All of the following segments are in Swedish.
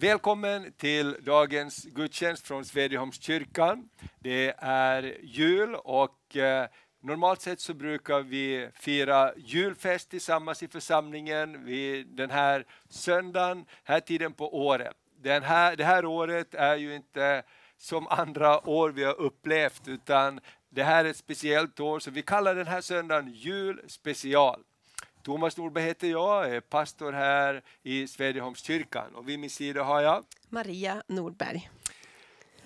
Välkommen till dagens gudstjänst från Svedjeholmskyrkan. Det är jul och eh, normalt sett så brukar vi fira julfest tillsammans i församlingen vid den här söndagen, här tiden på året. Den här, det här året är ju inte som andra år vi har upplevt utan det här är ett speciellt år så vi kallar den här söndagen julspecial. Thomas Norberg heter jag, är pastor här i Svedjeholmskyrkan och vid min sida har jag Maria Nordberg.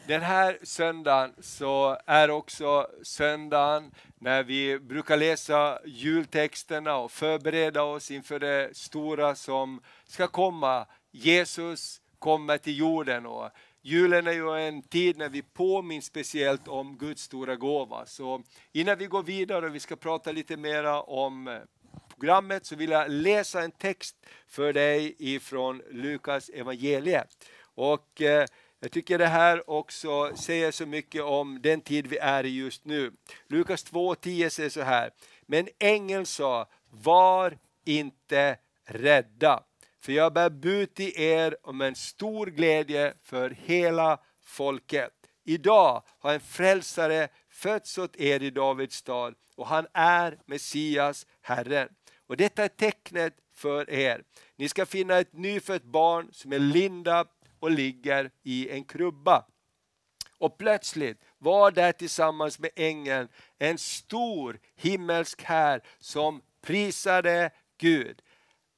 Den här söndagen så är också söndagen när vi brukar läsa jultexterna och förbereda oss inför det stora som ska komma. Jesus kommer till jorden och julen är ju en tid när vi påminns speciellt om Guds stora gåva. Så innan vi går vidare och vi ska prata lite mera om programmet så vill jag läsa en text för dig ifrån Lukas evangeliet. Och eh, jag tycker det här också säger så mycket om den tid vi är i just nu. Lukas 2.10 säger så här. Men ängeln sa, var inte rädda. För jag bär bud till er om en stor glädje för hela folket. Idag har en frälsare fötts åt er i Davids stad och han är Messias, Herren. Och detta är tecknet för er. Ni ska finna ett nyfött barn som är lindat och ligger i en krubba. Och plötsligt var där tillsammans med ängeln en stor himmelsk här som prisade Gud.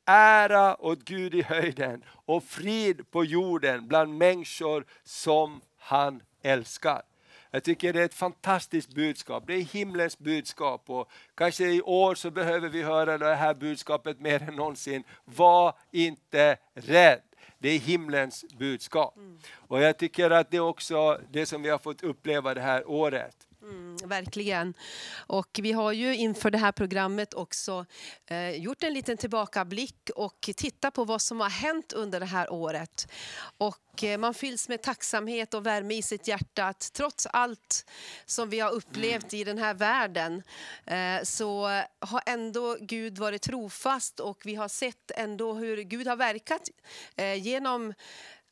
Ära åt Gud i höjden och frid på jorden bland människor som han älskar. Jag tycker det är ett fantastiskt budskap. Det är himlens budskap och kanske i år så behöver vi höra det här budskapet mer än någonsin. Var inte rädd. Det är himlens budskap. Mm. Och jag tycker att det är också det som vi har fått uppleva det här året. Mm, verkligen. Och vi har ju inför det här programmet också eh, gjort en liten tillbakablick och tittat på vad som har hänt under det här året. Och eh, man fylls med tacksamhet och värme i sitt hjärta att trots allt som vi har upplevt i den här världen eh, så har ändå Gud varit trofast och vi har sett ändå hur Gud har verkat eh, genom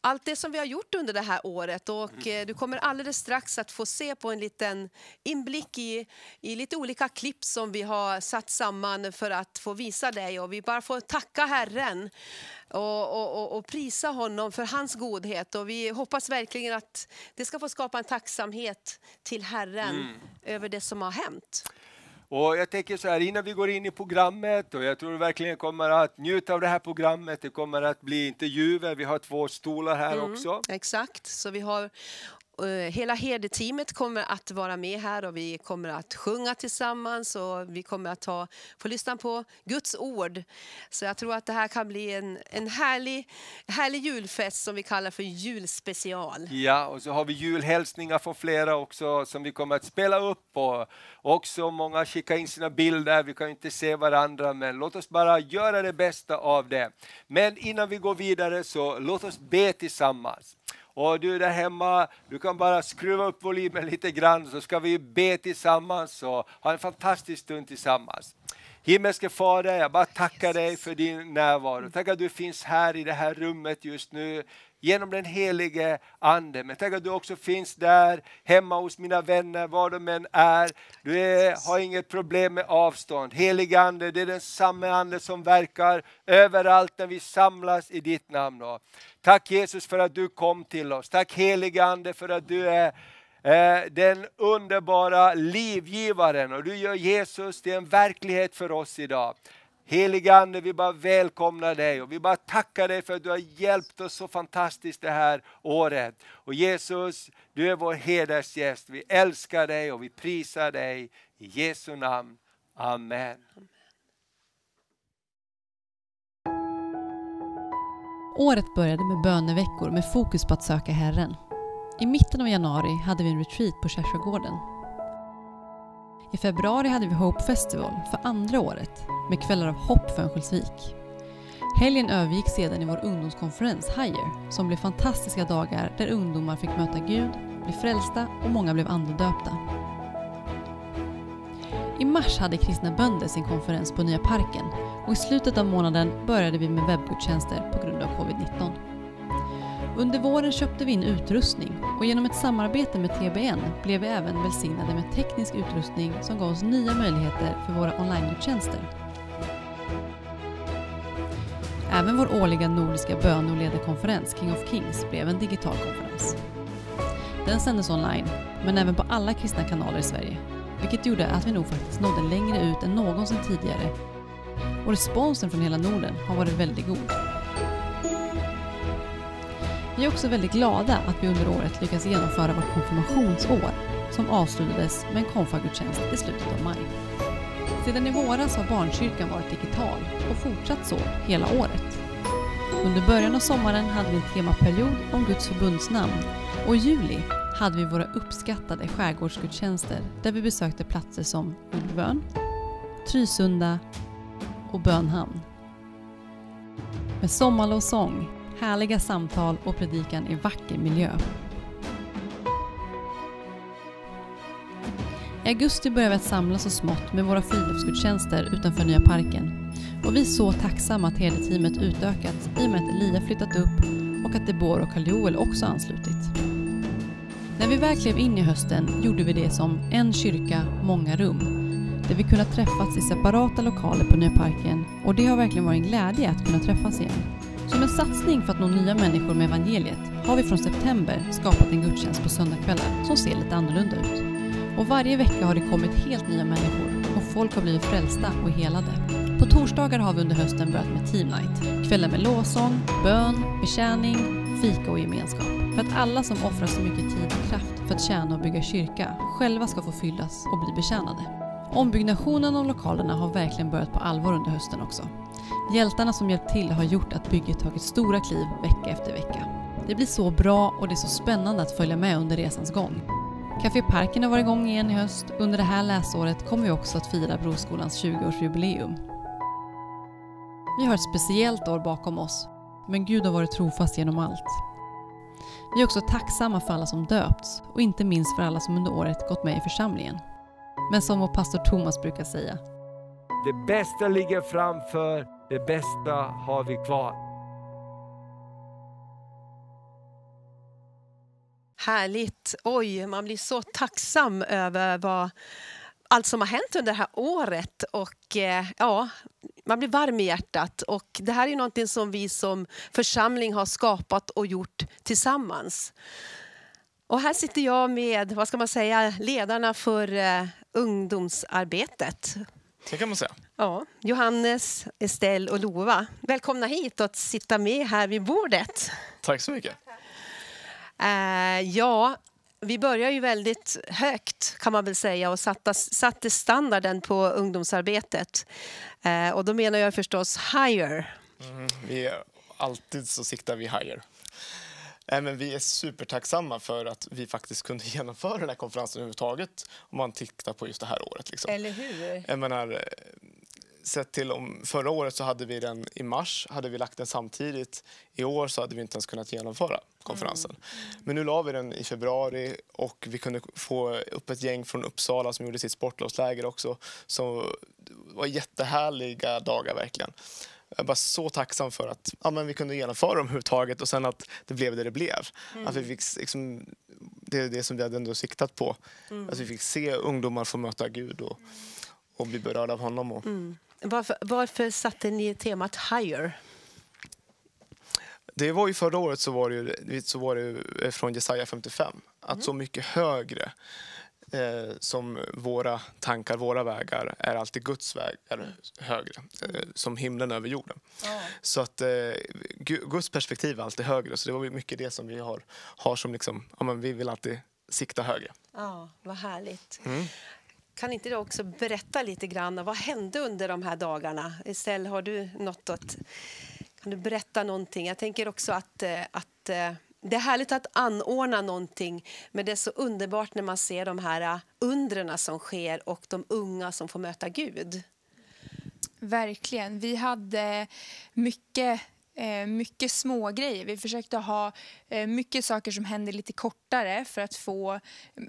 allt det som vi har gjort under det här året. Och eh, du kommer alldeles strax att få se på en liten inblick i, i lite olika klipp som vi har satt samman för att få visa dig. Och vi bara får tacka Herren och, och, och, prisa honom för hans godhet. Och vi hoppas verkligen att det ska få skapa en tacksamhet till Herren mm. över det som har hänt. Och jag tänker så här innan vi går in i programmet och jag tror verkligen kommer att njuta av det här programmet. Det kommer att bli intervjuer. Vi har två stolar här mm, också. Exakt, så vi har Eh, hela herdeteamet kommer att vara med här och vi kommer att sjunga tillsammans och vi kommer att ta, få lyssna på Guds ord. Så jag tror att det här kan bli en, en härlig, härlig julfest som vi kallar för julspecial. Ja, och så har vi julhälsningar från flera också som vi kommer att spela upp och också många skickar in sina bilder. Vi kan inte se varandra men låt oss bara göra det bästa av det. Men innan vi går vidare så låt oss be tillsammans. Och du där hemma, du kan bara skruva upp volymen lite grann så ska vi be tillsammans och ha en fantastisk stund tillsammans. Himmelske Fader, jag bara tackar dig för din närvaro. Tack att du finns här i det här rummet just nu genom den helige Ande. Men tack att du också finns där hemma hos mina vänner, var de än är. Du är, har inget problem med avstånd. Helige Ande, det är den samma Ande som verkar överallt när vi samlas i ditt namn. Tack Jesus för att du kom till oss. Tack helige Ande för att du är eh, den underbara livgivaren och du gör Jesus till en verklighet för oss idag. Helige Ande, vi bara välkomnar dig och vi bara tackar dig för att du har hjälpt oss så fantastiskt det här året. Och Jesus, du är vår hedersgäst. Vi älskar dig och vi prisar dig. I Jesu namn. Amen. Året började med böneveckor med fokus på att söka Herren. I mitten av januari hade vi en retreat på Kärsjögården i februari hade vi Hope Festival för andra året med kvällar av hopp för Örnsköldsvik. Helgen övergick sedan i vår ungdomskonferens Higher som blev fantastiska dagar där ungdomar fick möta Gud, bli frälsta och många blev andedöpta. I mars hade Kristna Bönder sin konferens på Nya Parken och i slutet av månaden började vi med webbgudstjänster på grund av covid-19. Under våren köpte vi in utrustning och genom ett samarbete med TBN blev vi även välsignade med teknisk utrustning som gav oss nya möjligheter för våra online-tjänster. Även vår årliga nordiska bön och ledarkonferens King of Kings blev en digital konferens. Den sändes online, men även på alla kristna kanaler i Sverige, vilket gjorde att vi nog faktiskt nådde längre ut än någonsin tidigare. Och responsen från hela Norden har varit väldigt god. Vi är också väldigt glada att vi under året lyckats genomföra vårt konfirmationsår som avslutades med en konfagudstjänst i slutet av maj. Sedan i våras har barnkyrkan varit digital och fortsatt så hela året. Under början av sommaren hade vi en temaperiod om Guds förbundsnamn och i juli hade vi våra uppskattade skärgårdsgudstjänster där vi besökte platser som Ulvön, Trysunda och Bönhamn. Med sommarlovsång, härliga samtal och predikan i vacker miljö. I augusti börjar vi att samlas så smått med våra friluftsgudstjänster utanför Nya Parken. Och vi är så tacksamma att herdeteamet utökats i och med att Elia flyttat upp och att Debor och Karl-Joel också anslutit. När vi väl klev in i hösten gjorde vi det som en kyrka, många rum. Där vi kunnat träffas i separata lokaler på Nya Parken och det har verkligen varit en glädje att kunna träffas igen. Som en satsning för att nå nya människor med evangeliet har vi från september skapat en gudstjänst på söndagskvällar som ser lite annorlunda ut. Och varje vecka har det kommit helt nya människor och folk har blivit frälsta och helade. På torsdagar har vi under hösten börjat med Team Night. Kvällar med lovsång, bön, betjäning, fika och gemenskap. För att alla som offrar så mycket tid och kraft för att tjäna och bygga kyrka själva ska få fyllas och bli betjänade. Ombyggnationen av lokalerna har verkligen börjat på allvar under hösten också. Hjältarna som hjälpt till har gjort att bygget tagit stora kliv vecka efter vecka. Det blir så bra och det är så spännande att följa med under resans gång. Café Parken har varit igång igen i höst. Under det här läsåret kommer vi också att fira Broskolans 20-årsjubileum. Vi har ett speciellt år bakom oss, men Gud har varit trofast genom allt. Vi är också tacksamma för alla som döpts och inte minst för alla som under året gått med i församlingen. Men som vår pastor Thomas brukar säga. Det bästa ligger framför, det bästa har vi kvar. Härligt. Oj, man blir så tacksam över vad, allt som har hänt under det här året. Och eh, ja, man blir varm i hjärtat. Och det här är någonting som vi som församling har skapat och gjort tillsammans. Och här sitter jag med, vad ska man säga, ledarna för eh, ungdomsarbetet. Det kan man säga. Ja, Johannes, Estelle och Lova. Välkomna hit och att sitta med här vid bordet. Tack så mycket. Eh, ja, vi börjar ju väldigt högt kan man väl säga och satte, satte standarden på ungdomsarbetet. Eh, och då menar jag förstås higher. Mm, vi alltid så siktar vi higher. Nej, men vi är supertacksamma för att vi faktiskt kunde genomföra den här konferensen överhuvudtaget om man tittar på just det här året. Liksom. Eller hur? Jag menar, sett till om förra året så hade vi den i mars, hade vi lagt den samtidigt. I år så hade vi inte ens kunnat genomföra konferensen. Mm. Men nu la vi den i februari och vi kunde få upp ett gäng från Uppsala som gjorde sitt sportlovsläger också. Så det var jättehärliga dagar verkligen. Jag är bara så tacksam för att ja, men vi kunde genomföra dem överhuvudtaget och sen att det blev det det blev. Mm. Att vi fick, liksom, det är det som vi hade ändå siktat på. Mm. Att vi fick se ungdomar få möta Gud och, och bli berörda av honom. Och, mm. Varför, varför satte ni temat higher? Det var ju förra året så var det, så var det från Jesaja 55. Att mm. så mycket högre eh, som våra tankar, våra vägar är alltid Guds vägar högre. Eh, som himlen över jorden. Mm. Så att eh, Guds perspektiv är alltid högre. Så det var mycket det som vi har, har som liksom, ja, men vi vill alltid sikta högre. Ja, vad härligt. Mm. Kan inte du också berätta lite grann vad hände under de här dagarna? Estelle, har du något att... Kan du berätta någonting? Jag tänker också att, eh, att eh, det är härligt att anordna någonting men det är så underbart när man ser de här äh, undren som sker och de unga som får möta Gud. Verkligen. Vi hade mycket eh, mycket små grejer. Vi försökte ha eh, mycket saker som hände lite kortare för att få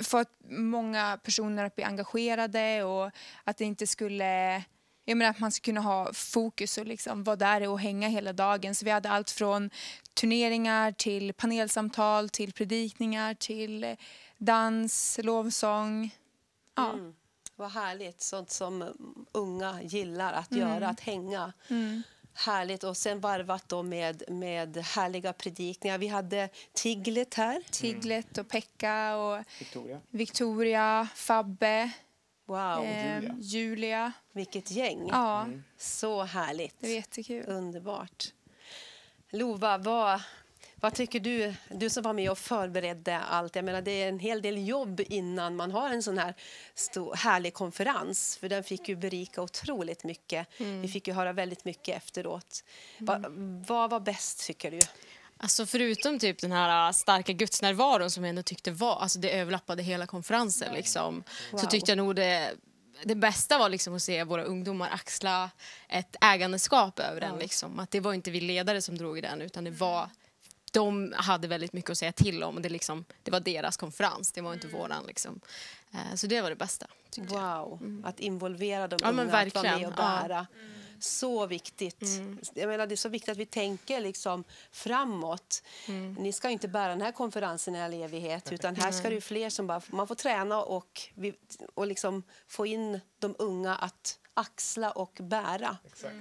för att många personer att bli engagerade och att det inte skulle jag menar att man ska kunna ha fokus och liksom vara där och hänga hela dagen. Så vi hade allt från turneringar till panelsamtal, till predikningar, till eh, dans, lovsång. Ja. Mm. Vad härligt, sånt som mm, unga gillar att göra, att hänga. Mm. Härligt. Och sen varvat då med, med härliga predikningar. Vi hade Tiglet här. Tiglet och Pekka och Victoria. Victoria, Fabbe, Wow, eh, Julia. Julia. vilket gäng. Ja, Så härligt. det var jättekul. Underbart. Lova, vad, vad tycker du, du som var med och förberedde allt? Jag menar, det är en hel del jobb innan man har en sån här stor, härlig konferens. För den fick ju berika otroligt mycket. Vi fick ju höra väldigt mycket efteråt. Va, vad var bäst tycker du? Alltså förutom typ den här äh, starka gudsnärvaron som jag ändå tyckte var, alltså det överlappade hela konferensen liksom. Wow. Så tyckte jag nog det, det bästa var liksom att se våra ungdomar axla ett ägandeskap över den liksom. Att det var inte vi ledare som drog i den utan det var de hade väldigt mycket att säga till om. och Det, liksom, det var deras konferens, det var inte våran. Liksom. Eh, Så det var det bästa. Wow, att involvera de Ja, unga, att vara med och Ja. Mm. Så viktigt. Jag menar, det är så viktigt att vi tänker liksom framåt. Mm. Ni ska inte bära den här konferensen i all evighet utan här ska det ju fler som bara, man får träna och, vi, och liksom få in de unga att axla och bära.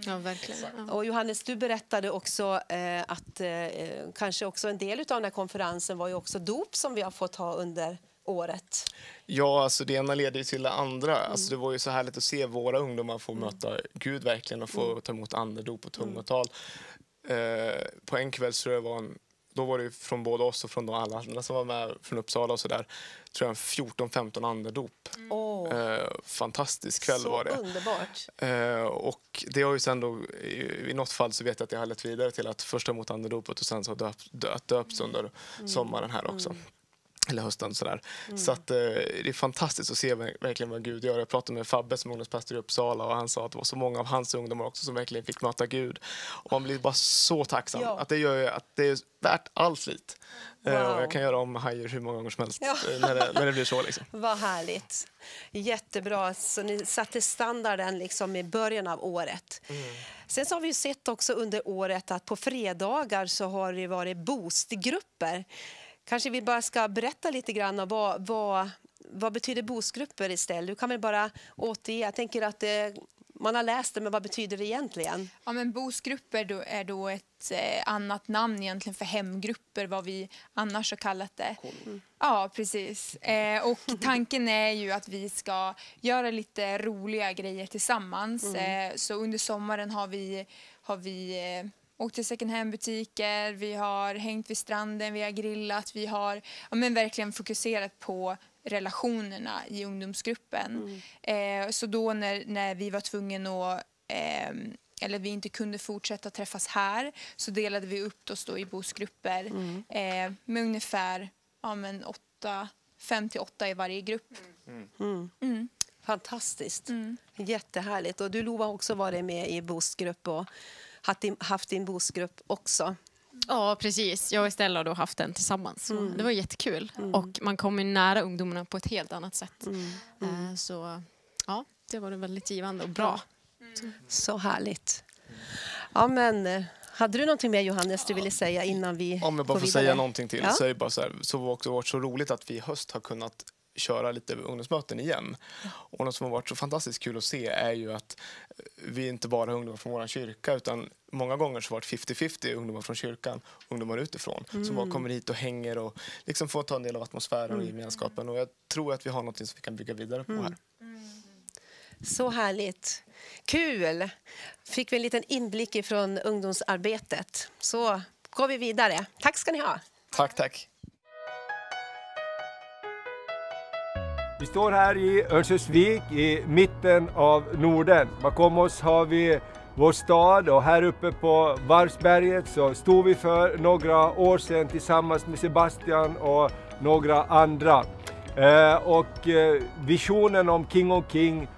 Ja, verkligen. Och Johannes, du berättade också eh, att eh, kanske också en del av den här konferensen var ju också dop som vi har fått ha under året. Ja, alltså det ena leder ju till det andra. Alltså det var ju så härligt att se våra ungdomar få möta Gud verkligen och få ta emot andedop och tungotal. Eh, på en kväll tror jag var en, då var det från både oss och från de alla andra som var med från Uppsala och så där, tror jag 14-15 andedop. Åh, Eh, fantastisk kväll så var det. underbart. Eh, och det har ju sen då, i, i något fall så vet jag att det har lett vidare till att först ta emot andedopet och sen så har döp, dö, döpts under sommaren här också. Eller hösten sådär. Så att, eh, det är fantastiskt att se ver- verkligen vad Gud gör. Jag pratade med Fabbe som ungdomspastor i Uppsala och han sa att det var så många av hans ungdomar också som verkligen fick möta Gud. Och man blir bara så tacksam. Ja. Att det gör ju att det är värt allt slit. Eh, Wow. och jag kan göra om hajer hur många gånger som helst Ja. eh, när, det, när det blir så. Liksom. Vad härligt. Jättebra. Så ni satte standarden liksom i början av året. Sen så har vi sett också under året att på fredagar så har det varit boostgrupper. Kanske vi bara ska berätta lite grann om vad, vad, vad betyder boostgrupper istället? Du kan väl bara återge, jag tänker att det, man har läst det, men vad betyder det egentligen? Ja, men BOS-grupper då är då ett eh, annat namn egentligen för hemgrupper, vad vi annars har kallat det. Ja, precis. Eh, och tanken är ju att vi ska göra lite roliga grejer tillsammans. Eh, så under sommaren har vi, har vi eh, åkt till second hand-butiker, vi har hängt vid stranden, vi har grillat, vi har ja, men verkligen fokuserat på relationerna i ungdomsgruppen. Eh, så då när, när vi var tvungna att ehm, eller vi inte kunde fortsätta träffas här så delade vi upp oss då i bosgrupper eh, med ungefär ja, men åtta, fem till åtta i varje grupp. Mm. Fantastiskt. Jättehärligt. Och du Lova har också varit med i boostgrupp och haft din, haft din boostgrupp också. Ja, precis. Jag och Estella har då haft den tillsammans. Så Det var jättekul. Och man kommer nära ungdomarna på ett helt annat sätt. Eh, Så ja, det var väldigt givande och bra. Så härligt. Ja, men, eh, hade du någonting mer Johannes du ville säga innan vi Om jag bara får vidare? säga någonting till Ja. så är det bara så här, så har det också varit så roligt att vi i höst har kunnat köra lite ungdomsmöten igen. Och något som har varit så fantastiskt kul att se är ju att eh, vi inte bara har ungdomar från vår kyrka utan många gånger så har det varit 50-50 ungdomar från kyrkan och ungdomar utifrån som bara kommer hit och hänger och liksom får ta en del av atmosfären och gemenskapen. Och jag tror att vi har något som vi kan bygga vidare på här. Så härligt. Kul! Fick vi en liten inblick ifrån ungdomsarbetet. Så går vi vidare. Tack ska ni ha. Tack, tack. Vi står här i Örnsköldsvik i mitten av Norden. Bakom oss har vi vår stad och här uppe på Varvsberget så stod vi för några år sedan tillsammans med Sebastian och några andra. Eh, och eh, visionen om King of King,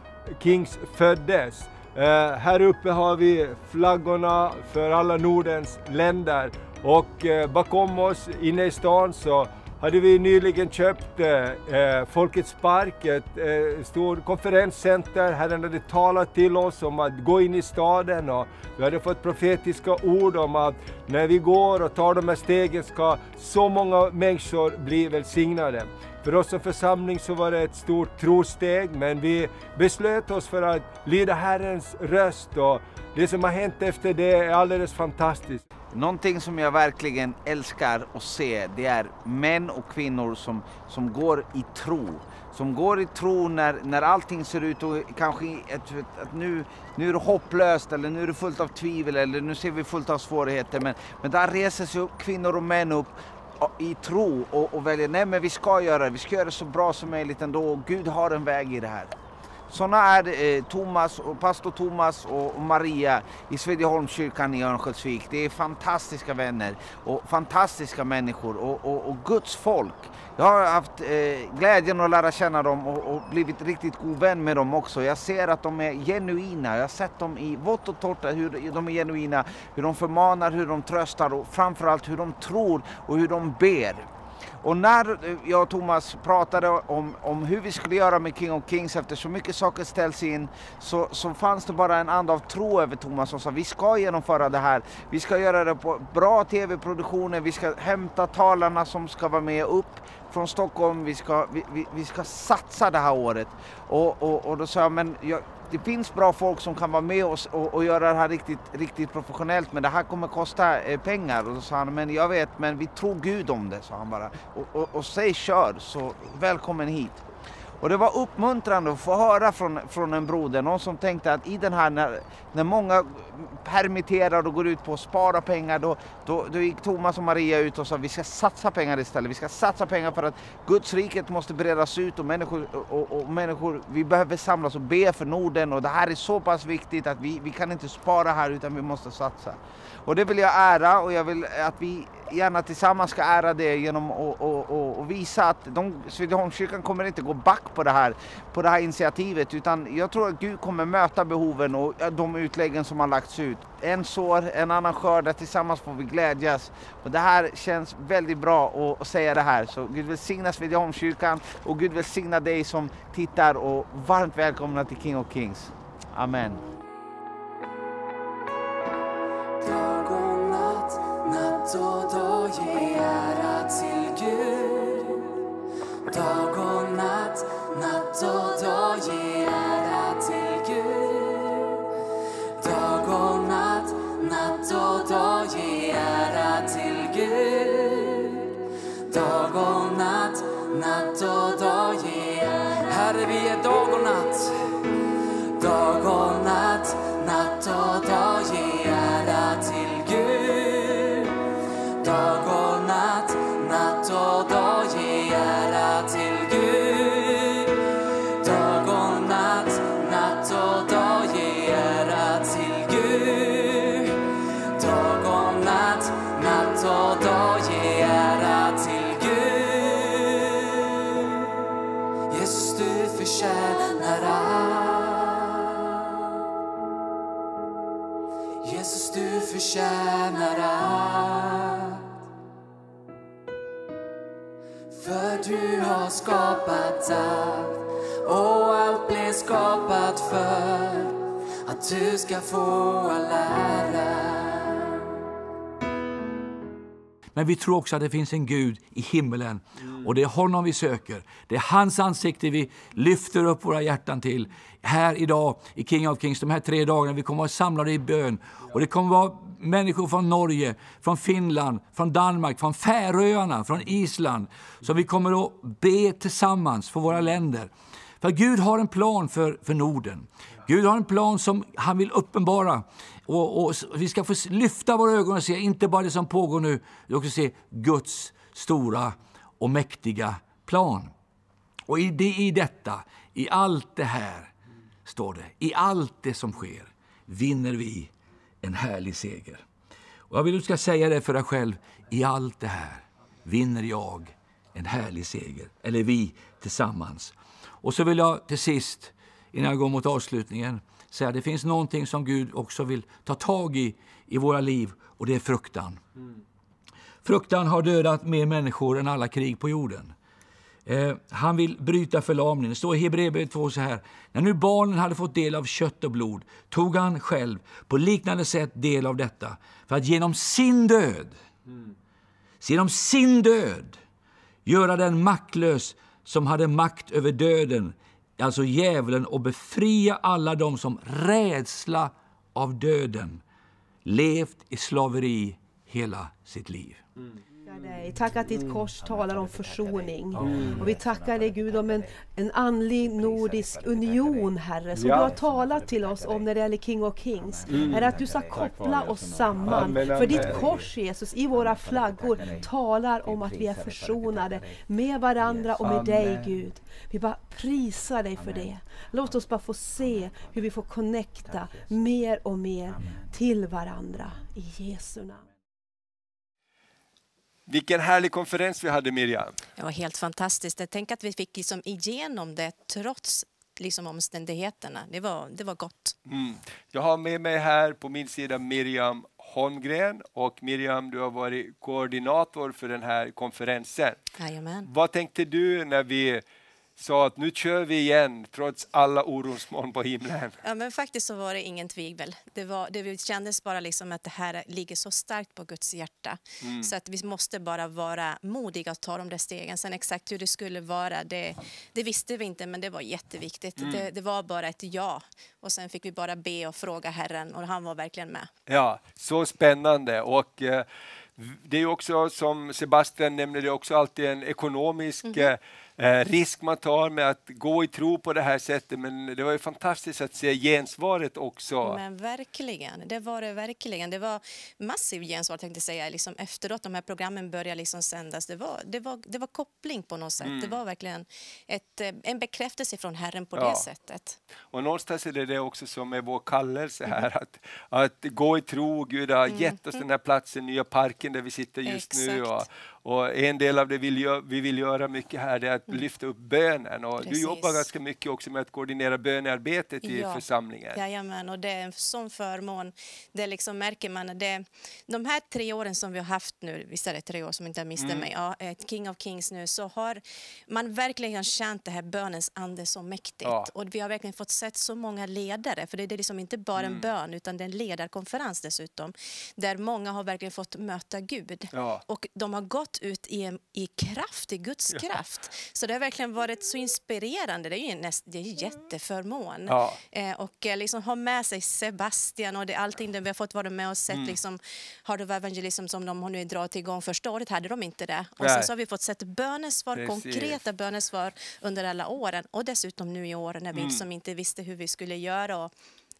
Kings föddes. Eh, här uppe har vi flaggorna för alla Nordens länder och eh, bakom oss inne i stan så hade vi nyligen köpt eh, eh Folkets Park, ett eh, stort konferenscenter. Herren hade talat till oss om att gå in i staden och vi hade fått profetiska ord om att när vi går och tar de här stegen ska så många människor bli välsignade. För oss som församling så var det ett stort trosteg, men vi beslöt oss för att lyda Herrens röst och det som har hänt efter det är alldeles fantastiskt. Någonting som jag verkligen älskar att se det är män och kvinnor som, som går i tro. Som går i tro när, när allting ser ut och kanske att, att nu, nu är det hopplöst eller nu är det fullt av tvivel eller nu ser vi fullt av svårigheter. Men, men där reser sig kvinnor och män upp i tro och, och väljer, nej men vi ska göra det, vi ska göra det så bra som möjligt ändå och Gud har en väg i det här. Sådana är eh, Thomas, och pastor Thomas och, Maria i Svedjeholmskyrkan i Örnsköldsvik. Det är fantastiska vänner och fantastiska människor och, och, och Guds folk. Jag har haft eh, glädjen att lära känna dem och, och, blivit riktigt god vän med dem också. Jag ser att de är genuina. Jag har sett dem i vått och torrt, hur de är genuina, hur de förmanar, hur de tröstar och framförallt hur de tror och hur de ber. Och när jag och Thomas pratade om, om hur vi skulle göra med King of Kings efter så mycket saker ställs in så, så fanns det bara en and av tro över Thomas som sa vi ska genomföra det här. Vi ska göra det på bra tv-produktioner, vi ska hämta talarna som ska vara med upp från Stockholm, vi ska, vi, vi, vi ska satsa det här året. Och, och, och då sa jag, men jag, det finns bra folk som kan vara med oss och, och, göra det här riktigt, riktigt professionellt men det här kommer kosta eh, pengar. Och då sa han, men jag vet, men vi tror Gud om det, sa han bara. Och, och, och säg kör, så välkommen hit. Och det var uppmuntrande att få höra från, från en broder, någon som tänkte att i den här, när, när många permitterar och går ut på att spara pengar, då, då, då gick Thomas och Maria ut och sa vi ska satsa pengar istället. Vi ska satsa pengar för att Guds riket måste bredas ut och människor, och, och, människor, vi behöver samlas och be för Norden och det här är så pass viktigt att vi, vi kan inte spara här utan vi måste satsa. Och det vill jag ära och jag vill att vi gärna tillsammans ska ära det genom att visa att Svedjeholmskyrkan kommer inte gå back på det, här, på det här initiativet utan jag tror att Gud kommer möta behoven och de utläggen som har lagts ut. En sår, en annan skördar, tillsammans får vi glädjas. Och det här känns väldigt bra att säga det här. Så Gud välsigna Svedjeholmskyrkan och Gud välsigna dig som tittar och varmt välkomna till King of Kings. Amen. Dag och natt och dag ge ära till Gud. Dag och natt, natt och dag ge natt och förtjänar allt. För du har skapat allt och allt blev skapat för att du ska få all ära. Men vi tror också att det finns en Gud i himmelen och det är honom vi söker. Det är hans ansikte vi lyfter upp våra hjärtan till. Här idag i King of Kings, de här tre dagarna, vi kommer att vara samlade i bön. Och det kommer att vara människor från Norge, från Finland, från Danmark, från Färöarna, från Island. Som vi kommer att be tillsammans för våra länder. För Gud har en plan för, för Norden. Gud har en plan som han vill uppenbara. Och, och vi ska få lyfta våra ögon och se, inte bara det som pågår nu, utan också se Guds stora och mäktiga plan. Och i, det, i detta, i allt det här, står det, i allt det som sker, vinner vi en härlig seger. Och jag vill att du ska säga det för dig själv. I allt det här vinner jag en härlig seger. Eller vi tillsammans. Och så vill jag till sist, innan jag går mot avslutningen, säga att det finns någonting som Gud också vill ta tag i i våra liv och det är fruktan. Mm. Fruktan har dödat mer människor än alla krig på jorden. Eh, han vill bryta förlamningen. Det står i Hebreerbrevet 2 så här. När nu barnen hade fått del av kött och blod tog han själv på liknande sätt del av detta för att genom sin död, genom sin död göra den maktlös som hade makt över döden, alltså djävulen, och befria alla dem som rädsla av döden levt i slaveri hela sitt liv. Mm dig. Tack att ditt kors talar om försoning. Och vi tackar dig Gud om en, en andlig nordisk union Herre, som du har talat till oss om när det gäller King of Kings. Herre, att du ska koppla oss samman. För ditt kors Jesus, i våra flaggor, talar om att vi är försonade med varandra och med dig. Gud. Vi bara prisar dig för det. Låt oss bara få se hur vi får connecta mer och mer till varandra. I Jesu namn. Vilken härlig konferens vi hade Miriam. Det var helt fantastiskt. Jag tänker att vi fick liksom igenom det trots liksom omständigheterna. Det var, det var gott. Mm. Jag har med mig här på min sida Miriam Holmgren och Miriam du har varit koordinator för den här konferensen. Jajamän. Vad tänkte du när vi sa att nu kör vi igen trots alla orosmoln på himlen? Ja, men faktiskt så var det ingen tvivel. Det, var, det kändes bara liksom att det här ligger så starkt på Guds hjärta. Mm. Så att vi måste bara vara modiga och ta de där stegen. Sen exakt hur det skulle vara, det, det visste vi inte, men det var jätteviktigt. Mm. Det, det var bara ett ja. Och sen fick vi bara be och fråga Herren och han var verkligen med. Ja, så spännande. Och eh, det är också som Sebastian nämnde, det är också alltid en ekonomisk eh, eh, risk man tar med att gå i tro på det här sättet. Men det var ju fantastiskt att se gensvaret också. Men verkligen, det var det verkligen. Det var massiv gensvar tänkte jag säga, liksom efteråt de här programmen började liksom sändas. Det var, det var, det var koppling på något sätt. Det var verkligen ett, eh, en bekräftelse från Herren på Ja. det sättet. Och någonstans är det det också som är vår kallelse här. Att, att gå i tro. Gud har gett oss den här platsen, nya parken där vi sitter just nu. Och, Exakt. Och en del av det vill gö- vi vill göra mycket här är att lyfta upp bönen. Och du jobbar ganska mycket också med att koordinera bönearbetet i Ja. församlingen. Jajamän, och det är en sån förmån. Det liksom märker man. Det, de här tre åren som vi har haft nu, visst är det tre år som inte missade Mm. mig, ja, ett King of Kings nu, så har man verkligen känt det här bönens ande så mäktigt. Ja. Och vi har verkligen fått sett så många ledare, för det är liksom inte bara Mm. en bön, utan det är en ledarkonferens dessutom, där många har verkligen fått möta Gud. Ja. Och de har gått ut i, en- i kraft, i Guds kraft. Så det har verkligen varit så inspirerande. Det är ju en, näst, det är en jätteförmån. Ja. Eh, och eh, liksom ha med sig Sebastian och det, allting det vi har fått vara med och sett. Mm. Liksom, of Evangelism som de har nu dragit igång. Första året hade de inte det. Och Nej. sen så har vi fått sett bönesvar, Precis. konkreta bönesvar under alla åren. Och dessutom nu i år när Mm. vi liksom inte visste hur vi skulle göra. Och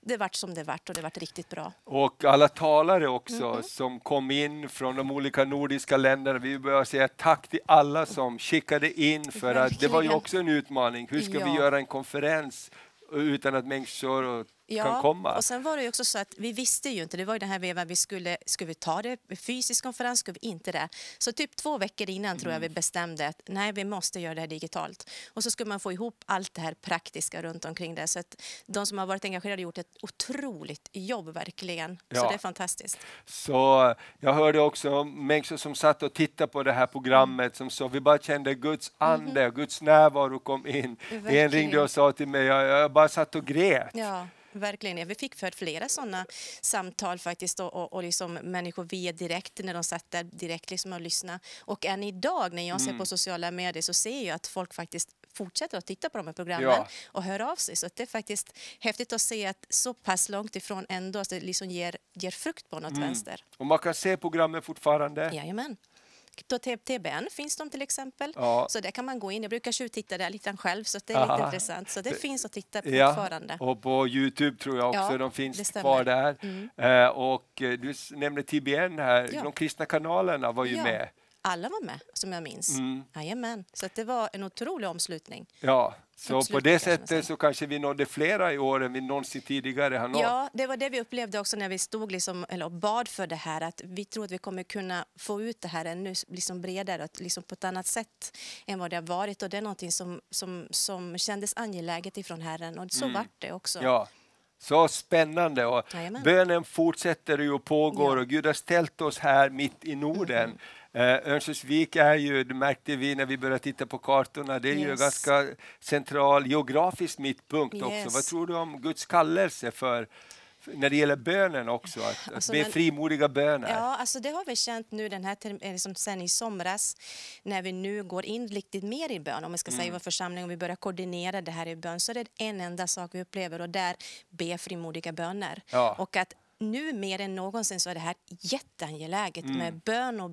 det vart som det vart och det vart riktigt bra. Och alla talare också Mhm. som kom in från de olika nordiska länderna. Vi börjar säga tack till alla som skickade in för att det var ju också en utmaning. Hur ska vi Ja. göra en konferens utan att människor kan komma? och sen var det ju också så att vi visste ju inte, det var ju den här vevan vi skulle, skulle vi ta det fysisk konferens, skulle vi inte det? Så typ två veckor innan tror jag Mm. vi bestämde att nej, vi måste göra det här digitalt. Och så skulle man få ihop allt det här praktiska runt omkring det. Så att de som har varit engagerade har gjort ett otroligt jobb verkligen. Så Ja. det är fantastiskt. Så jag hörde också människor som satt och tittade på det här programmet som sa vi bara kände Guds ande, Guds närvaro kom in. En Mhm. Verkligen. ringde och sa till mig, jag, jag bara satt och grät. Ja, verkligen. Vi fick för flera sådana samtal faktiskt och, och, och liksom människor via direkt när de satt där direkt liksom och lyssnade. Och än idag när jag ser Mm. på sociala medier så ser jag att folk faktiskt fortsätter att titta på de här programmen Ja. och hör av sig. Så det är faktiskt häftigt att se att så pass långt ifrån ändå att det liksom ger, ger frukt på något Mm. vänster. Och man kan se programmet fortfarande. Jajamän. På TBN finns de till exempel. Ja. Så där kan man gå in. Jag brukar tjuvtitta där lite själv så det är lite Aha. intressant. Så det finns att titta på Ja, fortfarande. och på Youtube tror jag också Ja, de det finns kvar där. Mm. Eh, och eh, du nämnde TBN här, Ja. de kristna kanalerna var ju med. Alla var med, som jag minns. Mm. Jajamän. Så det var en otrolig omslutning. Ja, så på Uppslutning det sättet så kanske vi nådde flera i år än vi någonsin tidigare har nått. Ja, det var det vi upplevde också när vi stod liksom, eller bad för det här. Att vi tror att vi kommer kunna få ut det här ännu liksom bredare, liksom på ett annat sätt än vad det har varit. Och det är någonting som, som, som kändes angeläget ifrån Herren. Och så Mm. vart det också. Ja. Så spännande och Jajamän. bönen fortsätter ju och pågår Ja. och Gud har ställt oss här mitt i Norden. Eh, Örnsköldsvik är ju, det märkte vi när vi började titta på kartorna, det är ju Yes. ganska central geografisk mittpunkt också. Yes. Vad tror du om Guds kallelse för, när det gäller bönen också? Att, Alltså, att be frimodiga böner. Ja, alltså det har vi känt nu den här eh, liksom sen i somras när vi nu går in riktigt mer i bön, om vi ska säga i vår församling och vi börjar koordinera det här i bön så är det en enda sak vi upplever och där be frimodiga böner. Ja. Och att nu mer än någonsin så är det här jätteangeläget med bön och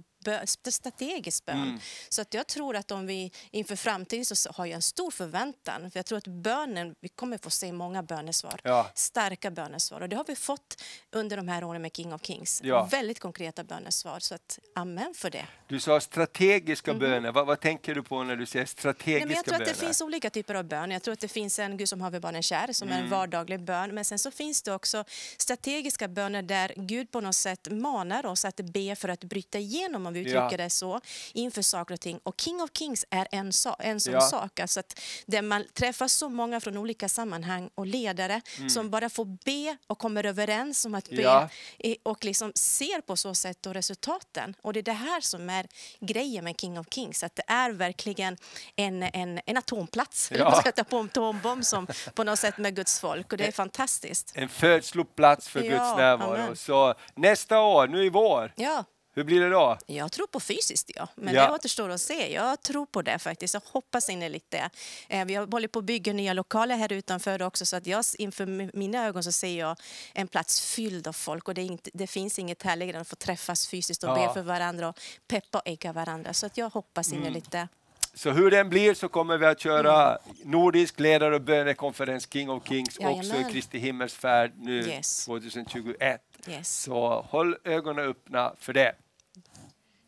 strategisk bön. Så att jag tror att om vi inför framtiden så har jag en stor förväntan. För jag tror att bönen, vi kommer få se många bönesvar. Ja. Starka bönesvar. Och det har vi fått under de här åren med King of Kings. Ja. Väldigt konkreta bönesvar. Så att amen för det. Du sa strategiska böner. Vad, vad tänker du på när du säger strategiska. Nej, jag tror att böner? det finns olika typer av bön. Jag tror att det finns en Gud som har barnen kär, som är Mm. en vardaglig bön. Men sen så finns det också strategiska böner där Gud på något sätt manar oss att be för att bryta igenom, om vi uttrycker Ja. det så, inför saker och ting. Och King of Kings är en, så, en sån Ja. sak. Alltså att där man träffar så många från olika sammanhang och ledare som bara får be och kommer överens om att be Mm. Ja. och liksom ser på så sätt då resultaten. Och det är det här som är grejen med King of Kings, att det är verkligen en, en, en atomplats, Ja. man ska ta på en atombomb som på något sätt med Guds folk och det är fantastiskt. En födsloplats för Guds närvaro. Så nästa år, nu i vår, Ja, hur blir det då? jag tror på fysiskt, ja. men Ja. det återstår att se. Jag tror på det faktiskt. Jag hoppas innerligt det. Eh, Vi har hållit på att bygga nya lokaler här utanför också så att jag, inför mi- mina ögon så ser jag en plats fylld av folk och det, inte, det finns inget härligare än att få träffas fysiskt och Ja. Mm. be för varandra och peppa och ägga varandra. Så att jag hoppas innerligt det. Så hur den blir så kommer vi att köra nordisk ledar och bönekonferens King of Kings också i Jajamän. Kristi himmelsfärd nu Yes. 2021. Yes. Så håll ögonen öppna för det.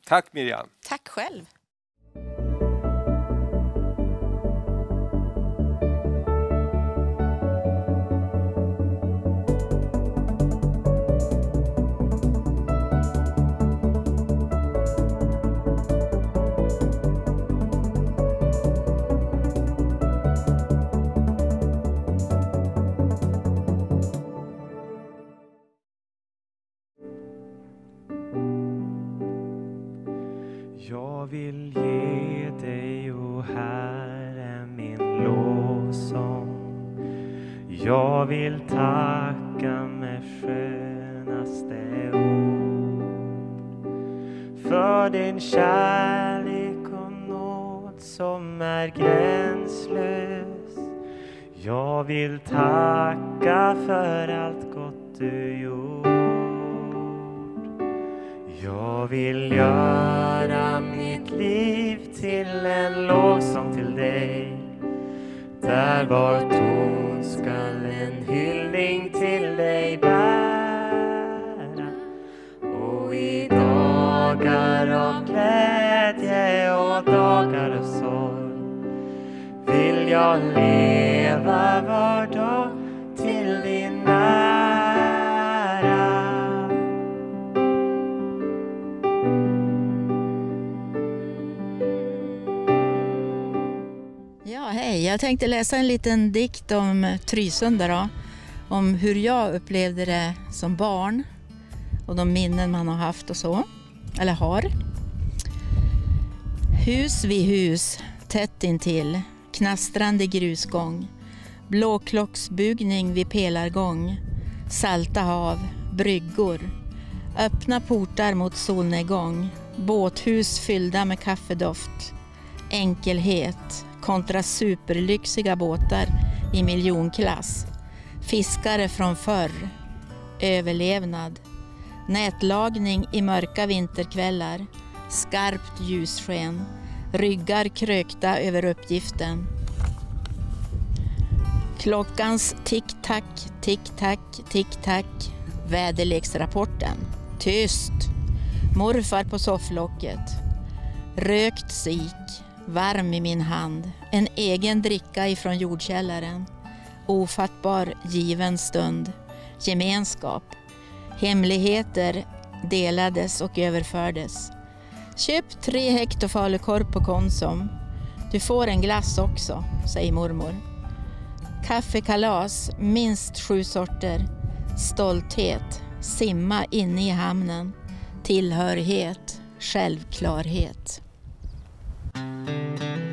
Tack Miriam. Tack själv. Tänkte läsa en liten dikt om Trysunda då. Om hur jag upplevde det som barn och de minnen man har haft och så. Eller har. Hus vid hus, tätt intill, knastrande grusgång, blåklocksbugning vid pelargång, salta hav, bryggor, öppna portar mot solnedgång, båthus fyllda med kaffedoft, enkelhet kontra superlyxiga båtar i miljonklass, fiskare från förr, överlevnad, nätlagning i mörka vinterkvällar, skarpt ljussken, ryggar krökta över uppgiften. Klockans tick-tack, tick-tack, tick-tack, väderleksrapporten. Tyst! Morfar på sofflocket. Rökt sik, varm i min hand. En egen dricka ifrån jordkällaren. Ofattbar given stund. Gemenskap. Hemligheter delades och överfördes. Köp tre hekto falukorv på Konsum. Du får en glass också, säger mormor. Kaffekalas, minst sju sorter. Stolthet, simma inne i hamnen. Tillhörighet, självklarhet. Jag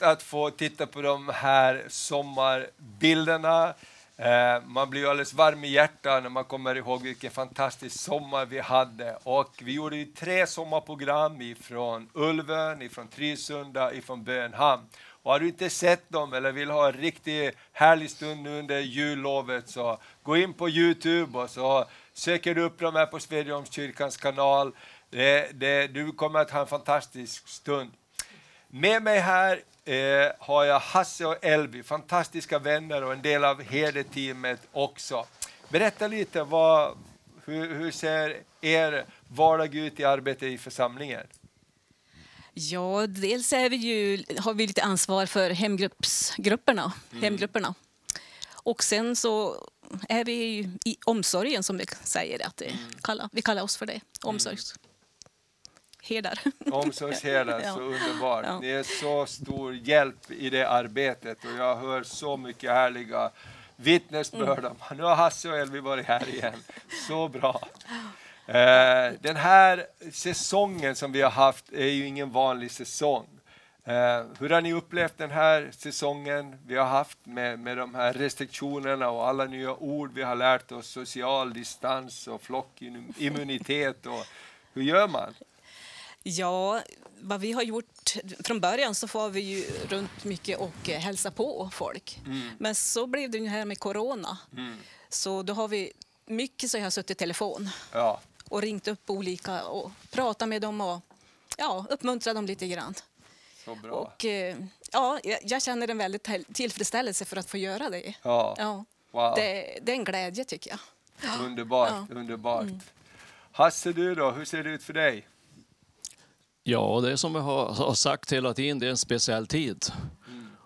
roligt att få titta på de här sommarbilderna. Eh, man blir ju alldeles varm i hjärtat när man kommer ihåg vilken fantastisk sommar vi hade. Och vi gjorde ju tre sommarprogram ifrån Ulven, ifrån Trisunda, ifrån Bönhamn. Och har du inte sett dem eller vill ha en riktigt härlig stund under jullovet så gå in på Youtube och så söker du upp dem här på Svedjeholmskyrkans kanal. Det, det, du kommer att ha en fantastisk stund. Med mig här eh, har jag Hasse och Elvi, fantastiska vänner och en del av herdeteamet också. Berätta lite, vad, hur, hur ser er vardag ut i arbetet i församlingen? Ja, dels är vi ju, har vi lite ansvar för hemgruppsgrupperna, Mm. hemgrupperna. Och sen så är vi i omsorgen som vi säger att det Mm. kallar, vi kallar oss för det. Omsorgsherdar. Omsorgsherdar, Ja. så underbart. Ja. Ni är så stor hjälp i det arbetet och jag hör så mycket härliga vittnesbörd om. Nu har Hasse och Elvi varit här igen. Så bra. Eh, den här säsongen som vi har haft är ju ingen vanlig säsong. Eh, hur har ni upplevt den här säsongen vi har haft med, med de här restriktionerna och alla nya ord vi har lärt oss, social distans och flockimmunitet och hur gör man? Ja, vad vi har gjort från början så får vi ju runt mycket och hälsa på folk. Mm. Men så blev det ju här med corona. Mm. Så då har vi mycket så jag har suttit i telefon Ja. och ringt upp olika och pratat med dem och ja, uppmuntrat dem lite grann. Så bra. Och eh, ja, jag, känner en väldigt till- tillfredsställelse för att få göra det. Ja. Ja. Wow. Det, det är en glädje tycker jag. Underbart, Ja. underbart. Mm. Hasse, du då, hur ser det ut för dig? Ja, det är som jag har, sagt hela tiden, det är en speciell tid.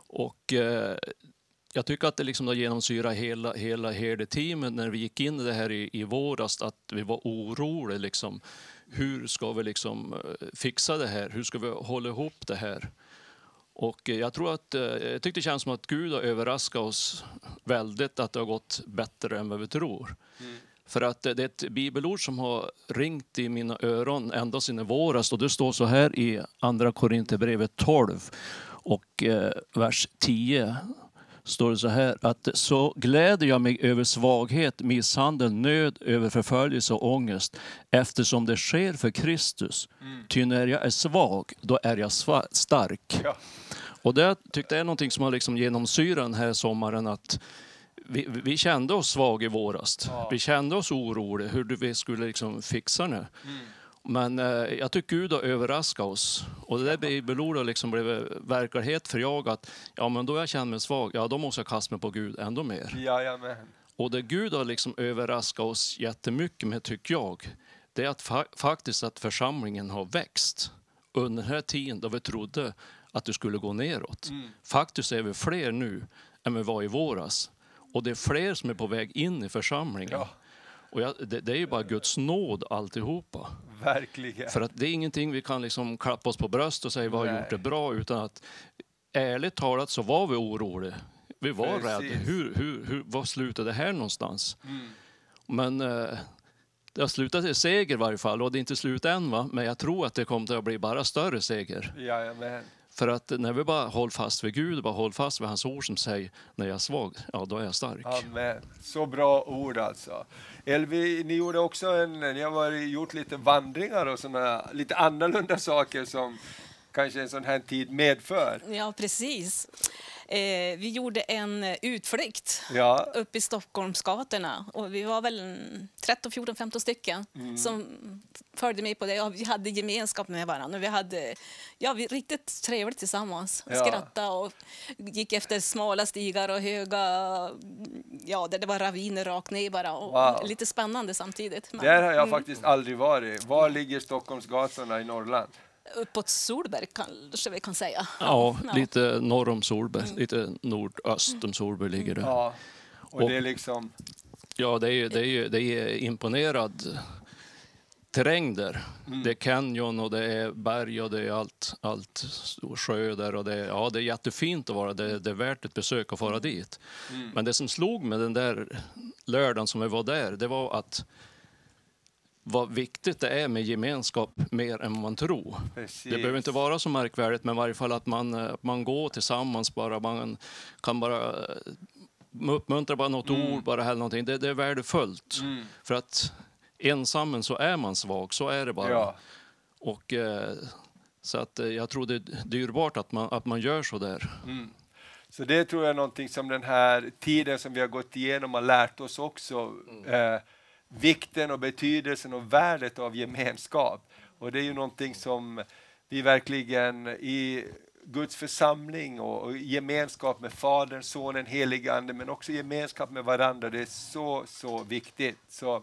Och eh, jag tycker att det liksom har genomsyrat hela, hela herdeteamet när vi gick in i det här i, i våras, att vi var oroliga. Liksom, hur ska vi liksom eh, fixa det här? Hur ska vi hålla ihop det här? Och eh, jag tror att, eh, jag tyckte det känns som att Gud har överraskat oss väldigt, att det har gått bättre än vad vi tror. För att det är ett bibelord som har ringt i mina öron ända sedan i våras och det står så här i Andra Korinthierbrevet 12 och eh, vers 10 står det så här att så gläder jag mig över svaghet, misshandel, nöd, över förföljelse och ångest eftersom det sker för Kristus. Ty när jag är svag, då är jag stark. Och det tyckte jag är någonting som har liksom genomsyrat den här sommaren att vi, vi kände oss svaga i våras. Vi kände oss oroliga hur vi skulle liksom fixa det. Men eh, jag tycker Gud har överraskat oss. Och det där bibelordet liksom blivit verklighet för jag att ja, men då jag känner mig svag, ja då måste jag kasta mig på Gud ändå mer. Jajamän. Och det Gud har liksom överraskat oss jättemycket med, tycker jag, det är att fa- faktiskt att församlingen har växt under den här tiden då vi trodde att det skulle gå neråt. Mm. Faktiskt är vi fler nu än vi var i våras. Och det är fler som är på väg in i församlingen. Och jag, det, det är ju bara Guds nåd alltihopa. Verkligen. För att det är ingenting vi kan liksom klappa oss på bröst och säga vi har gjort det bra, utan att ärligt talat så var vi oroliga. Vi var Precis. rädda. Hur, hur, hur, var slutade det här någonstans? Mm. Men eh, det har slutat i seger i varje fall och det är inte slut än va? men jag tror att det kommer att bli bara större seger. Jajamän. För att när vi bara håller fast vid Gud, bara håller fast vid hans ord som säger när jag är svag, ja då är jag stark. Amen. Så bra ord alltså. Elvi, ni gjorde också en, ni har varit, gjort lite vandringar och såna lite annorlunda saker som kanske en sån här tid medför. Ja, precis. Eh, vi gjorde en utflykt Ja. upp i Stockholmsgatorna och vi var väl en 13, 14, 15 stycken Mm. som följde med på det. Och vi hade gemenskap med varandra och vi hade ja, vi, riktigt trevligt tillsammans. Ja. Skratta och gick efter smala stigar och höga, ja, där det var raviner rakt ner bara. Och Wow. Lite spännande samtidigt. Men, Där har jag mm, faktiskt aldrig varit. Var ligger Stockholmsgatorna i Norrland? Uppåt Solberg kanske vi kan säga. Ja, lite norr om Solberg, lite nordöst om Solberg ligger det. Ja, och det är liksom... Ja, det är, det är, det är imponerad terräng där. Mm. Det är canyon och det är berg och det är allt, allt stor sjö där. Och det, är, ja, det är jättefint att vara det, det är värt ett besök att fara dit. Mm. Men det som slog med den där lördagen som vi var där, det var att vad viktigt det är med gemenskap mer än man tror. Precis. Det behöver inte vara så märkvärdigt, men i varje fall att man, eh, man går tillsammans bara. Man kan bara eh, uppmuntra bara något Mm. ord, bara eller någonting. Det, det är värdefullt. Mm. För att ensammen så är man svag, så är det bara. Ja. Och, eh, så att jag tror det är dyrbart att man, att man gör så där. Mm. Så det tror jag är någonting som den här tiden som vi har gått igenom har lärt oss också. Eh, vikten och betydelsen och värdet av gemenskap. Och det är ju någonting som vi verkligen i Guds församling och, gemenskap med Fadern, Sonen, Helige Ande, men också gemenskap med varandra. Det är så, så viktigt. Så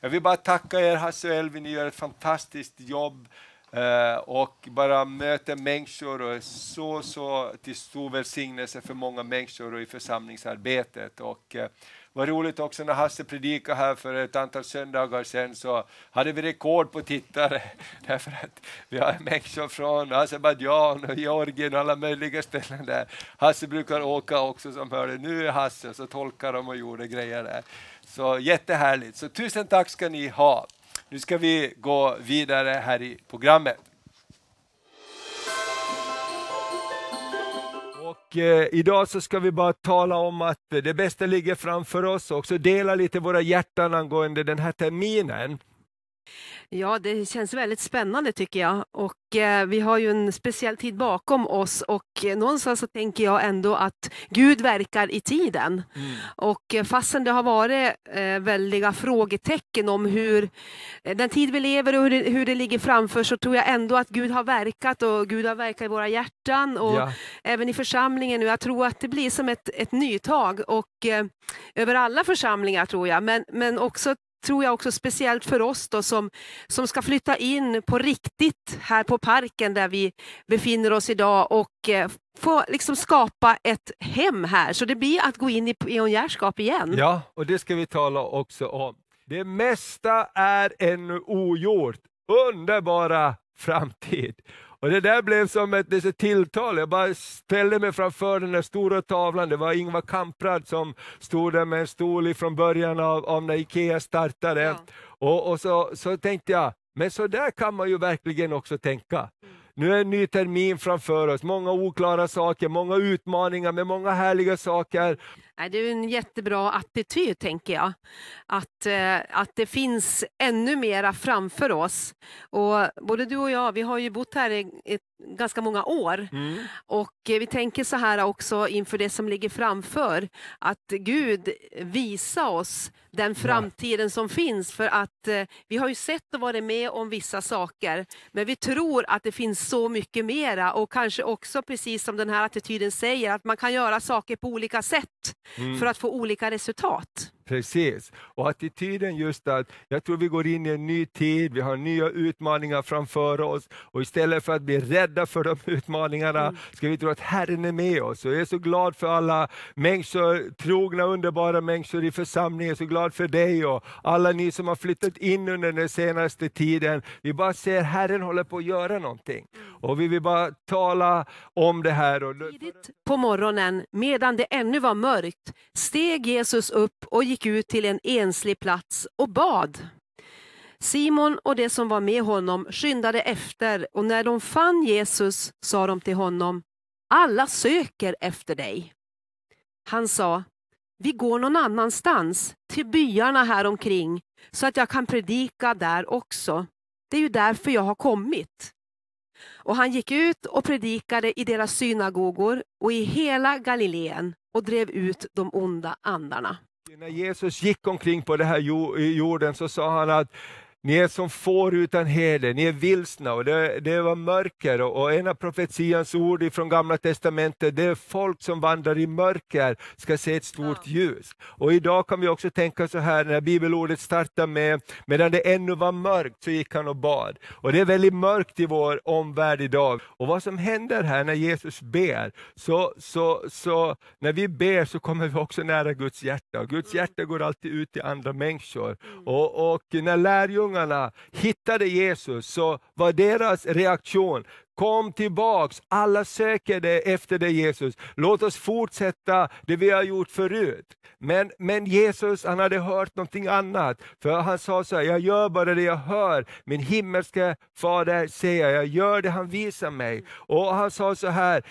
jag vill bara tacka er Hasse och Elvin, ni gör ett fantastiskt jobb. Eh, och bara möter människor och är så, så till stor välsignelse för många människor och i församlingsarbetet. Och, eh, var roligt också när Hasse predikade här för ett antal söndagar sedan så hade vi rekord på tittare därför att vi har människor från Azerbajdzjan och Georgien och alla möjliga ställen där. Hasse brukar åka också som hörde nu är Hasse och så tolkar de och gjorde grejer där. Så jättehärligt. Så tusen tack ska ni ha. Nu ska vi gå vidare här i programmet. Och eh, idag så ska vi bara tala om att det bästa ligger framför oss och också dela lite våra hjärtan angående den här terminen. Ja, det känns väldigt spännande tycker jag. Och eh, vi har ju en speciell tid bakom oss och eh, någonstans så tänker jag ändå att Gud verkar i tiden. Och eh, fastän det har varit eh, väldiga frågetecken om hur eh, den tid vi lever och hur det, hur det ligger framför så tror jag ändå att Gud har verkat och Gud har verkat i våra hjärtan och Ja. även i församlingen. Och jag tror att det blir som ett, ett nytag och över alla församlingar tror jag, men, men också tror jag också speciellt för oss då som, som ska flytta in på riktigt här på parken där vi befinner oss idag och eh, få liksom skapa ett hem här. Så det blir att gå in i pionjärskap igen. Ja, och det ska vi tala också om. Det mesta är ännu ogjort. Underbara framtid. Och det där blev som ett litet tilltal. Jag bara ställde mig framför den där stora tavlan. Det var Ingvar Kamprad som stod där med en stol från början av, av när Ikea startade. Och, och så, så tänkte jag, men så där kan man ju verkligen också tänka. Nu är en ny termin framför oss, många oklara saker, många utmaningar med många härliga saker. Nej, Det är en jättebra attityd, tänker jag. Att, eh, att det finns ännu mera framför oss. Och både du och jag, vi har ju bott här i ganska många år. Och eh, vi tänker så här också inför det som ligger framför, att Gud visa oss den framtiden som finns. För att eh, vi har ju sett och varit med om vissa saker, men vi tror att det finns så mycket mera och kanske också precis som den här attityden säger, att man kan göra saker på olika sätt Mm. för att få olika resultat. Precis, och attityden just att jag tror vi går in i en ny tid, vi har nya utmaningar framför oss och istället för att bli rädda för de utmaningarna ska vi tro att Herren är med oss. Och jag är så glad för alla människor, trogna underbara människor i församlingen, jag är så glad för dig och alla ni som har flyttat in under den senaste tiden. Vi bara ser Herren håller på att göra någonting och vi vill bara tala om det här. Och På morgonen, medan det ännu var mörkt, steg Jesus upp och gick gick ut till en enslig plats och bad. Simon och de som var med honom skyndade efter och när de fann Jesus sa de till honom, alla söker efter dig. Han sa, vi går någon annanstans, till byarna här omkring, så att jag kan predika där också. Det är ju därför jag har kommit. Och han gick ut och predikade i deras synagogor och i hela Galileen och drev ut de onda andarna. När Jesus gick omkring på den här jorden så sa han att ni är som får utan herde, ni är vilsna och det, det var mörker och, och en av profetians ord från gamla testamentet, det är folk som vandrar i mörker ska se ett stort ljus. Och idag kan vi också tänka så här när bibelordet startar med, medan det ännu var mörkt så gick han och bad. Och det är väldigt mörkt i vår omvärld idag. Och vad som händer här när Jesus ber, så, så, så när vi ber så kommer vi också nära Guds hjärta. Och Guds hjärta går alltid ut till andra människor. Och, och när lärjungarna hittade Jesus så var deras reaktion Kom tillbaks, alla söker det efter dig Jesus. Låt oss fortsätta det vi har gjort förut. Men, men Jesus han hade hört någonting annat. För han sa så här, jag gör bara det jag hör. Min himmelske fader säger, jag gör det han visar mig. Och han sa så här,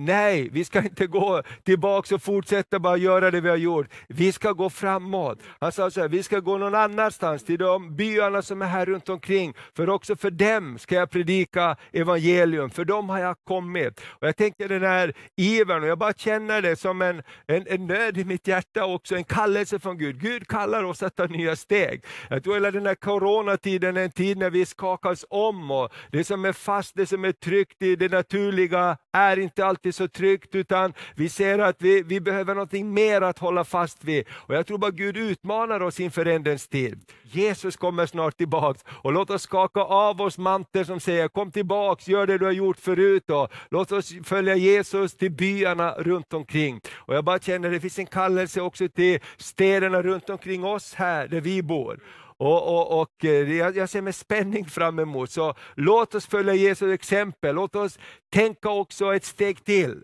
Nej, vi ska inte gå tillbaka och fortsätta bara göra det vi har gjort. Vi ska gå framåt. Han sa så här, vi ska gå någon annanstans, till de byarna som är här runt omkring. För också för dem ska jag predika evangelium, för dem har jag kommit. Och Jag tänker den här ivern, och jag bara känner det som en, en, en nöd i mitt hjärta också, en kallelse från Gud. Gud kallar oss att ta nya steg. Jag tror hela den här coronatiden är en tid när vi skakas om och det som är fast, det som är tryggt i det naturliga är inte alltid så tryggt utan vi ser att vi, vi behöver någonting mer att hålla fast vid. Och jag tror bara Gud utmanar oss inför ändens tid. Jesus kommer snart tillbaks och låt oss skaka av oss manteln som säger kom tillbaks, gör det du har gjort förut och låt oss följa Jesus till byarna runt omkring. Och jag bara känner att det finns en kallelse också till städerna runt omkring oss här där vi bor. Och, och, och eh, jag, jag ser med spänning fram emot. Så låt oss följa Jesu exempel. Låt oss tänka också ett steg till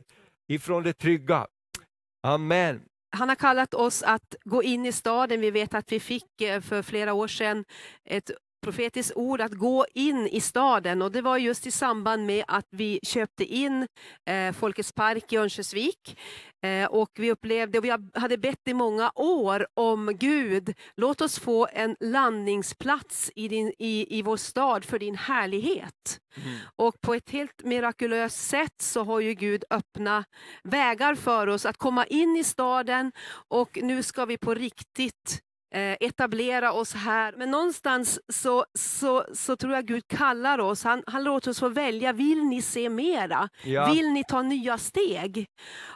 ifrån det trygga. Amen. Han har kallat oss att gå in i staden. Vi vet att vi fick eh, för flera år sedan ett profetiskt ord att gå in i staden. Och det var just i samband med att vi köpte in eh, Folkets park i Örnsköldsvik. Eh, och vi upplevde, och vi hade bett i många år om Gud, låt oss få en landningsplats i, din, i, i vår stad för din härlighet. Och på ett helt mirakulöst sätt så har ju Gud öppnat vägar för oss att komma in i staden. Och nu ska vi på riktigt etablera oss här. Men någonstans så, så, så tror jag Gud kallar oss. Han, han låter oss få välja. Vill ni se mera? Ja. Vill ni ta nya steg?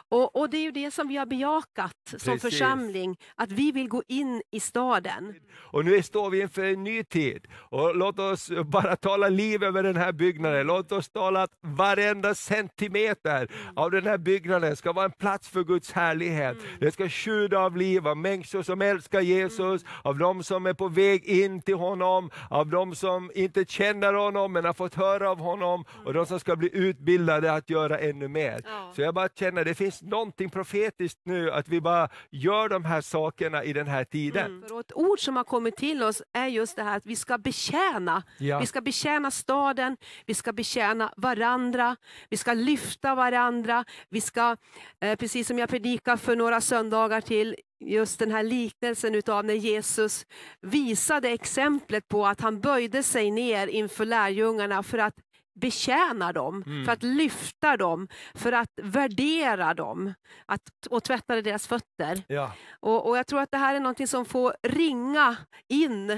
Och, och det är ju det som vi har bejakat som Precis. församling. Att vi vill gå in i staden. Och nu står vi inför en ny tid. Och låt oss bara tala liv över den här byggnaden. Låt oss tala att varenda centimeter av den här byggnaden ska vara en plats för Guds härlighet. Det ska sjuda av liv av människor som älskar Jesus Jesus, av de som är på väg in till honom, av de som inte känner honom men har fått höra av honom och de som ska bli utbildade att göra ännu mer. Så jag bara känner det finns någonting profetiskt nu att vi bara gör de här sakerna i den här tiden. För ett ord som har kommit till oss är just det här att vi ska betjäna. Ja. Vi ska betjäna staden, vi ska betjäna varandra, vi ska lyfta varandra. Vi ska, eh, precis som jag predikade för några söndagar till, just den här liknelsen utav när Jesus visade exemplet på att han böjde sig ner inför lärjungarna för att betjäna dem, Mm. för att lyfta dem, för att värdera dem att, och tvätta deras fötter. Ja. Och, och Jag tror att det här är någonting som får ringa in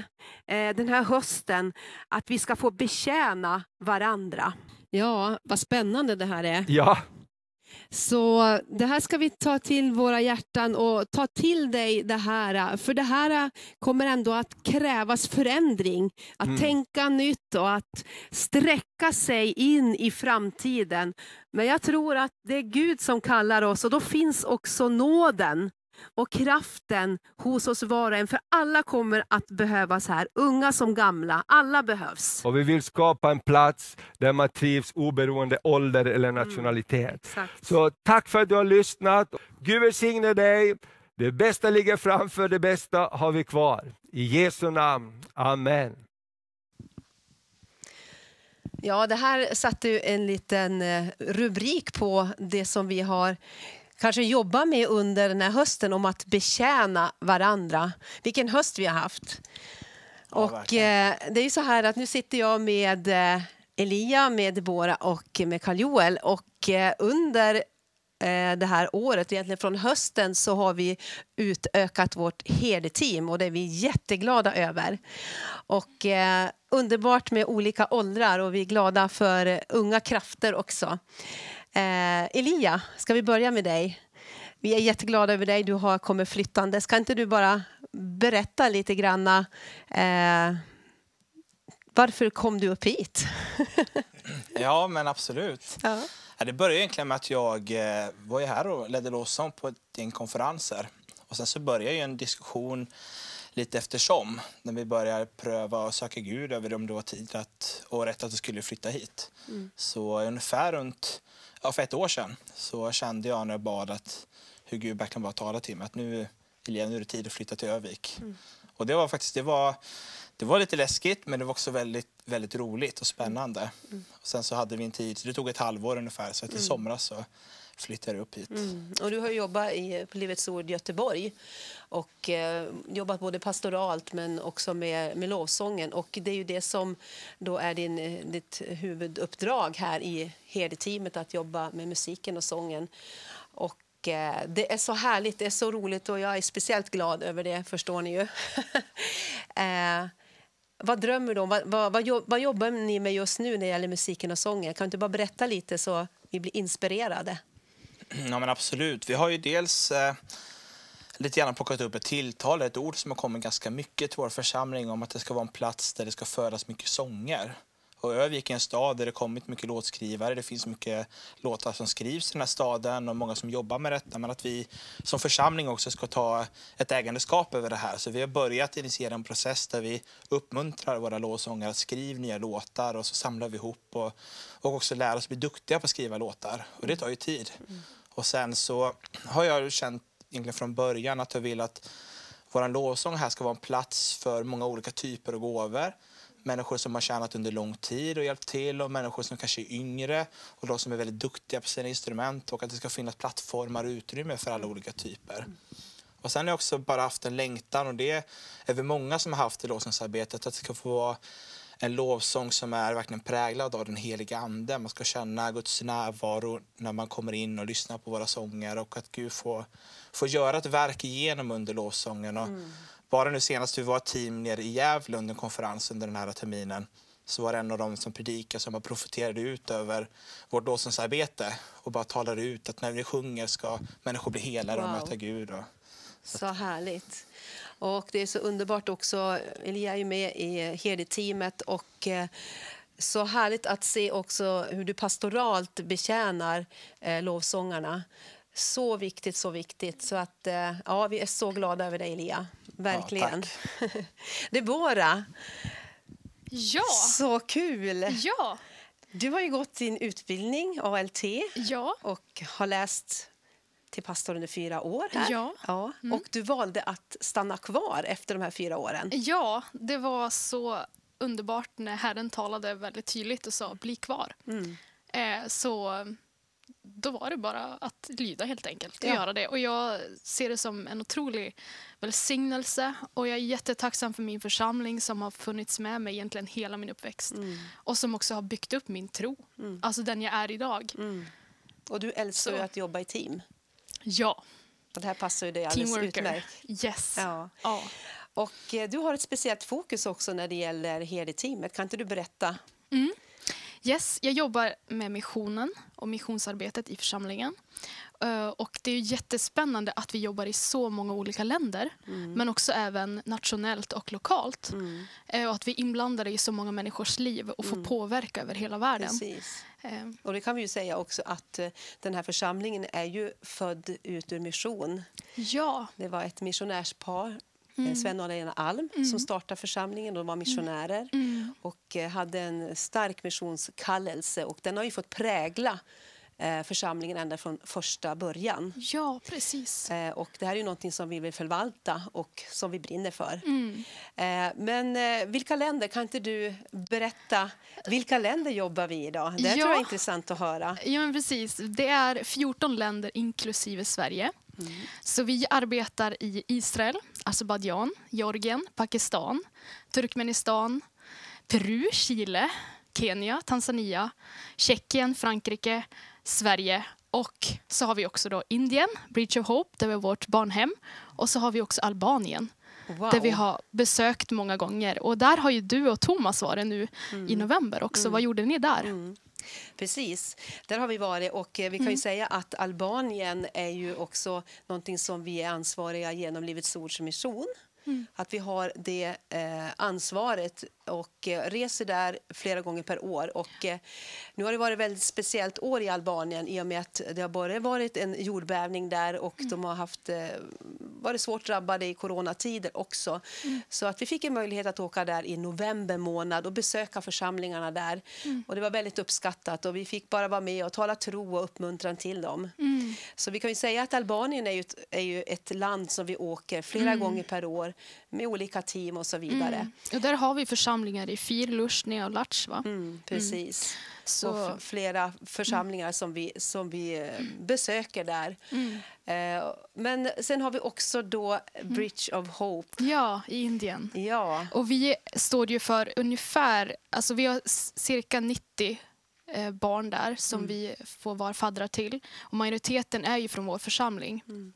eh, den här hösten, att vi ska få betjäna varandra. Ja, vad spännande det här är. Ja. Så det här ska vi ta till våra hjärtan och ta till dig det här. För det här kommer ändå att krävas förändring. Att Mm. tänka nytt och att sträcka sig in i framtiden. Men jag tror att det är Gud som kallar oss och då finns också nåden och kraften hos oss var och en. För alla kommer att behövas här, unga som gamla. Alla behövs. Och vi vill skapa en plats där man trivs oberoende ålder eller nationalitet. Exakt. Så tack för att du har lyssnat. Gud välsigne dig. Det bästa ligger framför, det bästa har vi kvar. I Jesu namn. Amen. Ja, det här satte ju en liten eh, rubrik på det som vi har kanske jobbat med under den här hösten om att betjäna varandra. Vilken höst vi har haft. och eh, det är ju så här att nu sitter jag med eh, Elia, med Deborah och med Karl Joel och eh, under eh, det här året, egentligen från hösten, så har vi utökat vårt herdeteam och det är vi jätteglada över. Och eh, underbart med olika åldrar och vi är glada för unga krafter också. Eh, Elia, ska vi börja med dig? Vi är jätteglada över dig, du har kommit flyttande. Ska inte du bara berätta lite granna eh, varför kom du upp hit? Ja, men absolut. Ja. Det började egentligen med att jag eh, var här och ledde lovsång på ett gäng konferenser. Och sen så började en diskussion lite eftersom när vi började pröva att söka Gud över om det var tid att, och rätt att du skulle flytta hit. Mm. Så ungefär runt, ja, för ett år sedan så kände jag när jag bad att hur Gud verkligen bara talade till mig att nu, Elia, nu är det tid att flytta till Övik. Mm. Och det var faktiskt, det var, det var lite läskigt men det var också väldigt, väldigt roligt och spännande. Mm. Och sen så hade vi en tid, det tog ett halvår ungefär, så att i Mm. somras så flyttade upp hit. Mm. Och du har jobbat i, på Livets Ord Göteborg och eh, jobbat både pastoralt men också med, med lovsången. Och det är ju det som då är din, eh, ditt huvuduppdrag här i herdeteamet, att jobba med musiken och sången. Och eh, det är så härligt, det är så roligt och jag är speciellt glad över det, förstår ni ju. eh, vad drömmer du om? Vad, vad, vad jobbar ni med just nu när det gäller musiken och sången? Kan du inte bara berätta lite så vi blir inspirerade? Ja men absolut. Vi har ju dels eh, lite grann plockat upp ett tilltal, ett ord som har kommit ganska mycket till vår församling om att det ska vara en plats där det ska födas mycket sånger. Och Övik är en stad där det kommit mycket låtskrivare. Det finns mycket låtar som skrivs i den här staden och många som jobbar med detta. Men att vi som församling också ska ta ett ägandeskap över det här. Så vi har börjat initiera en process där vi uppmuntrar våra låtsångare att skriva nya låtar och så samlar vi ihop och, och också lär oss bli duktiga på att skriva låtar. Och det tar ju tid. Mm. Och sen så har jag känt egentligen från början att jag vill att vår lovsång här ska vara en plats för många olika typer av gåvor. Människor som har tjänat under lång tid och hjälpt till och människor som kanske är yngre och de som är väldigt duktiga på sina instrument och att det ska finnas plattformar och utrymme för alla olika typer. Och sen har jag också bara haft en längtan och det är vi många som har haft i lovsångsarbetet att det ska få vara en lovsång som är verkligen präglad av den heliga ande. Man ska känna Guds närvaro när man kommer in och lyssnar på våra sånger och att Gud får, får göra ett verk igenom under lovsången. Och Bara nu senast vi var ett team nere i Gävle under en konferens under den här terminen så var det en av dem som predikade som bara profeterade ut över vårt lovsångsarbete och bara talade ut att när vi sjunger ska människor bli helade och Wow. möta Gud. Och, Så härligt. Och det är så underbart också. Elia är ju med i herdeteamet och eh, så härligt att se också hur du pastoralt betjänar eh, lovsångarna. Så viktigt, så viktigt. Så att, eh, ja, vi är så glada över dig, Elia. verkligen. Debora, Ja. så kul! Ja. Du har ju gått din utbildning, ALT, Ja. och har läst till pastor under fyra år. Här. Ja. Ja. Mm. Och du valde att stanna kvar efter de här fyra åren. Ja, det var så underbart när Herren talade väldigt tydligt och sa bli kvar. Mm. Eh, så då var det bara att lyda helt enkelt och Ja. göra det. Och jag ser det som en otrolig välsignelse och jag är jättetacksam för min församling som har funnits med mig egentligen hela min uppväxt Mm. och som också har byggt upp min tro, alltså den jag är idag. Och du älskar Så. att jobba i team. Ja. Det här passar ju dig alldeles utmärkt. Yes. Ja. Ja. Och eh, du har ett speciellt fokus också när det gäller herde-teamet. Kan inte du berätta? Mm. Yes, jag jobbar med missionen och missionsarbetet i församlingen. Eh, och det är jättespännande att vi jobbar i så många olika länder Mm. men också även nationellt och lokalt. Eh, och att vi är inblandade i så många människors liv och får påverka över hela världen. Precis. Eh, Och det kan vi ju säga också att den här församlingen är ju född ut ur mission. Ja. Det var ett missionärspar, Mm. eh, Sven och Lena Alm, som startade församlingen. De var missionärer Mm. och eh, hade en stark missionskallelse och den har ju fått prägla eh, församlingen ända från första början. Ja, precis. Och det här är ju någonting som vi vill förvalta och som vi brinner för. Mm. Men vilka länder, kan inte du berätta, vilka länder jobbar vi i idag? Det Ja. tror jag är intressant att höra. Ja, men precis. Det är 14 länder inklusive Sverige. Så vi arbetar i Israel, Azerbajdzjan, Georgien, Pakistan, Turkmenistan, Peru, Chile, Kenya, Tanzania, Tjeckien, Frankrike, Sverige och så har vi också då Indien, Bridge of Hope, där vi har vårt barnhem. Och så har vi också Albanien, Wow. där vi har besökt många gånger. Och där har ju du och Thomas varit nu i november också. Mm. Vad gjorde ni där? Precis, där har vi varit och eh, vi kan ju Mm. säga att Albanien är ju också någonting som vi är ansvariga genom Livets Ords mission. Mm. Att vi har det eh, ansvaret och eh, reser där flera gånger per år. Och, eh, nu har det varit ett väldigt speciellt år i Albanien i och med att det har både varit en jordbävning där och Mm. de har haft, eh, varit svårt drabbade i coronatider också. Mm. Så att vi fick en möjlighet att åka där i november månad och besöka församlingarna där. Mm. Och det var väldigt uppskattat och vi fick bara vara med och tala tro och uppmuntran till dem. Mm. Så vi kan ju säga att Albanien är ju ett, är ju ett land som vi åker flera Mm. gånger per år med olika team och så vidare. Mm. Och där har vi församlingar i Fir, Lushnja och Laç. Va? Precis. Så- Och flera församlingar som vi, som vi eh, besöker där. Mm. Eh, men sen har vi också då Bridge of Hope. Ja, i Indien. Ja. Och vi står ju för ungefär, alltså vi har cirka 90 eh, barn där som Mm. vi får vara faddrar till. Och majoriteten är ju från vår församling. Mm.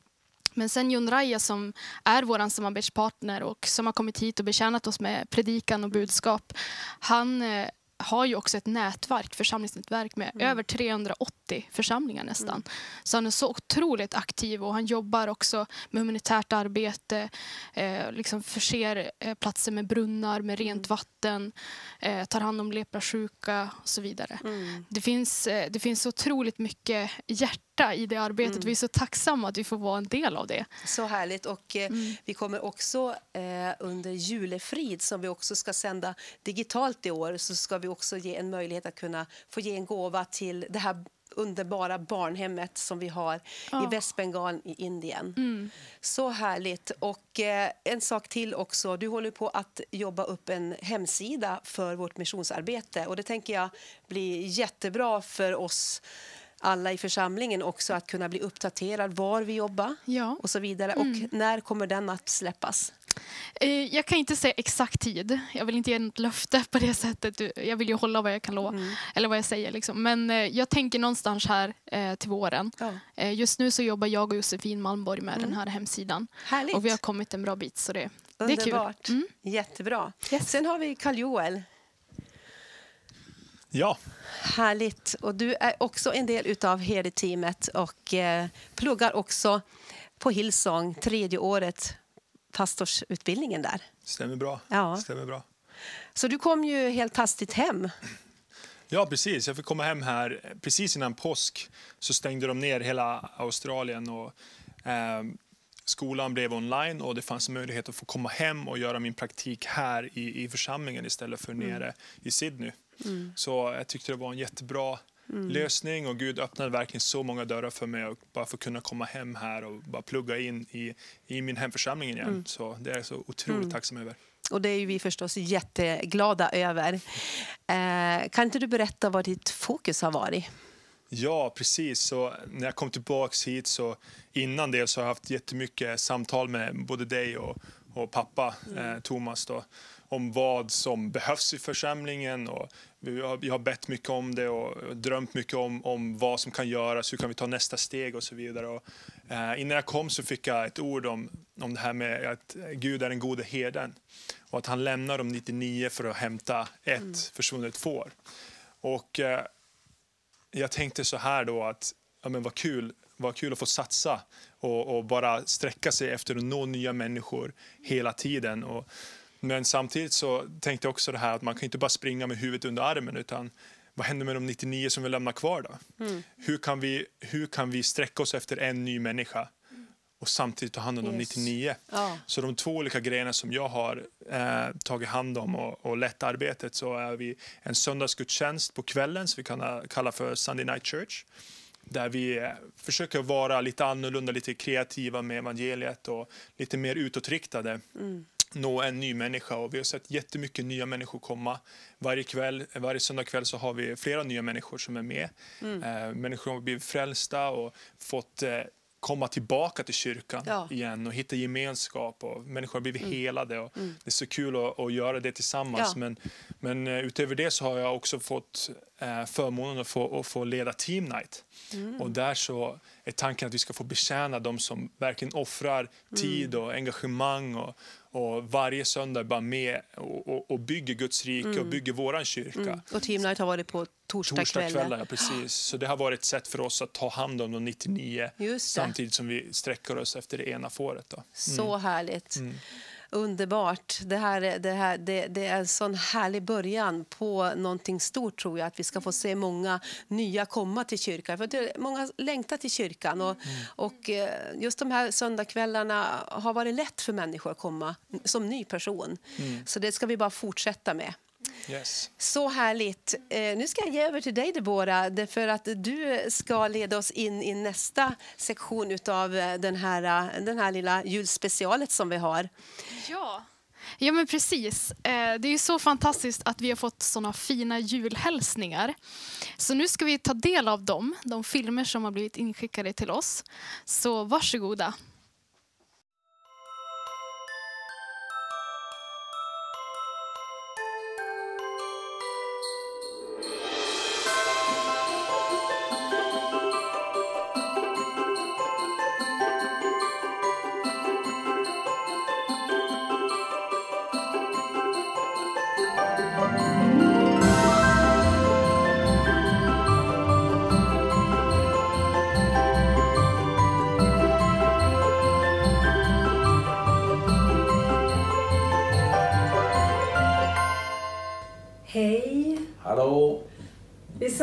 Men sen Jon Raja som är vår samarbetspartner och som har kommit hit och betjänat oss med predikan och budskap. Han eh, har ju också ett nätverk, församlingsnätverk med Mm. över 380 församlingar nästan. Så han är så otroligt aktiv och han jobbar också med humanitärt arbete, eh, liksom förser eh, platser med brunnar, med rent vatten, eh, tar hand om leprasjuka och så vidare. Det, finns, eh, det finns otroligt mycket hjärta i det arbetet. Mm. Vi är så tacksamma att vi får vara en del av det. Så härligt. Och eh, Vi kommer också eh, under julefrid, som vi också ska sända digitalt i år, så ska vi också ge en möjlighet att kunna få ge en gåva till det här underbara barnhemmet som vi har i Ja. Västbengalen i Indien. Mm. Så härligt. Och eh, en sak till också. Du håller på att jobba upp en hemsida för vårt missionsarbete och det tänker jag blir jättebra för oss alla i församlingen också att kunna bli uppdaterad var vi jobbar Ja. och så vidare. Mm. Och när kommer den att släppas? Eh, Jag kan inte säga exakt tid. Jag vill inte ge något löfte på det sättet. Jag vill ju hålla vad jag kan lova. Mm. Eller vad jag säger. Liksom. Men eh, jag tänker någonstans här eh, till våren. Eh, just nu så jobbar jag och Josefin Malmborg med Mm. den här hemsidan. Härligt. Och vi har kommit en bra bit så det, det är kul. Underbart. Mm. Jättebra. Sen har vi Karl-Joel. Ja. Härligt. Och du är också en del av herdeteamet och eh, pluggar också på Hillsong tredje året, pastorsutbildningen där. Stämmer bra. Ja. Stämmer bra. Så du kom ju helt hastigt hem. Ja, precis. Jag fick komma hem här precis innan påsk. Så stängde de ner hela Australien. Och, eh, skolan blev online och det fanns möjlighet att få komma hem och göra min praktik här i, i församlingen istället för Mm. nere i Sydney. Mm. Så jag tyckte det var en jättebra Mm. lösning och Gud öppnade verkligen så många dörrar för mig och bara få kunna komma hem här och bara plugga in i, i min hemförsamling igen. Mm. Så det är jag så otroligt Mm. tacksam över. Och det är vi förstås jätteglada över. Eh, kan inte du berätta vad ditt fokus har varit? Ja, precis. Så när jag kom tillbaks hit så innan det så har jag haft jättemycket samtal med både dig och, och pappa eh, Thomas då, om vad som behövs i församlingen. Och vi, har, vi har bett mycket om det och drömt mycket om, om vad som kan göras, hur kan vi ta nästa steg och så vidare. Och, eh, innan jag kom så fick jag ett ord om, om det här med att Gud är den gode herden och att han lämnar de 99 för att hämta ett Mm. försvunnet får. Och eh, jag tänkte så här då att ja, men vad kul vad kul att få satsa och, och bara sträcka sig efter att nå nya människor hela tiden. Och, men samtidigt så tänkte jag också det här att man kan inte bara springa med huvudet under armen utan vad händer med de 99 som vi lämnar kvar då? Mm. Hur kan vi, hur kan vi sträcka oss efter en ny människa och samtidigt ta hand om de Yes. 99? Ja. Så de två olika grejerna som jag har eh, tagit hand om och, och lett arbetet så är vi en söndagsgudstjänst på kvällen som vi kan kalla för Sunday Night Church. Där vi eh, försöker vara lite annorlunda, lite kreativa med evangeliet och lite mer utåtriktade Mm. nå en ny människa och vi har sett jättemycket nya människor komma. Varje kväll, varje söndagkväll så har vi flera nya människor som är med. Mm. Eh, människor har blivit frälsta och fått eh, komma tillbaka till kyrkan Ja. igen och hitta gemenskap och människor har blivit Mm. helade och Mm. det är så kul att, att göra det tillsammans. Ja. Men, men eh, utöver det så har jag också fått eh, förmånen att få, att få leda Team Night. Mm. Och där så är tanken att vi ska få betjäna de som verkligen offrar tid och engagemang och, och varje söndag är bara med och, och, och bygger Guds rike och Mm. bygger våran kyrka. Mm. Och Team Night har varit på torsdagskvällar. Torsdagskvällar, ja, precis. Så det har varit ett sätt för oss att ta hand om de 99 Just det. samtidigt som vi sträcker oss efter det ena fåret. Då. Så härligt. Mm. Underbart. Det, här, är- det, här, det, det är en sån härlig början på någonting stort tror jag. Att vi ska få se många nya komma till kyrkan. För många längtar till kyrkan. Och, och eh, just de här söndagskvällarna har varit lätt för människor att komma som ny person. Mm. Så det ska vi bara fortsätta med. Yes. Så härligt. Eh, nu ska jag ge över till dig, Deborah, därför att du ska leda oss in i nästa sektion av den här, eh, den här lilla julspecialet som vi har. Ja. Ja, men precis. Eh, Det är så fantastiskt att vi har fått såna fina julhälsningar. Så nu ska vi ta del av dem, de filmer som har blivit inskickade till oss. Så varsågoda.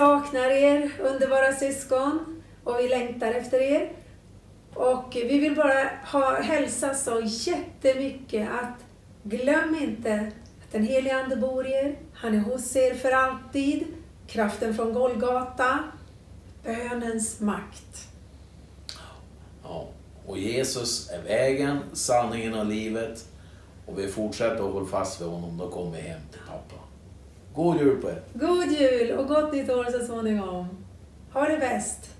Saknar er, underbara syskon, och vi längtar efter er. Och vi vill bara ha, hälsa så jättemycket att glöm inte att den helige Ande bor i er. Han är hos er för alltid. Kraften från Golgata. Bönens makt. Ja. Och Jesus är vägen, sanningen och livet. Och vi fortsätter att hålla fast vid honom, då kommer vi hem till pappa. God jul på er! God jul och gott nytt år så småningom. Ha det bäst!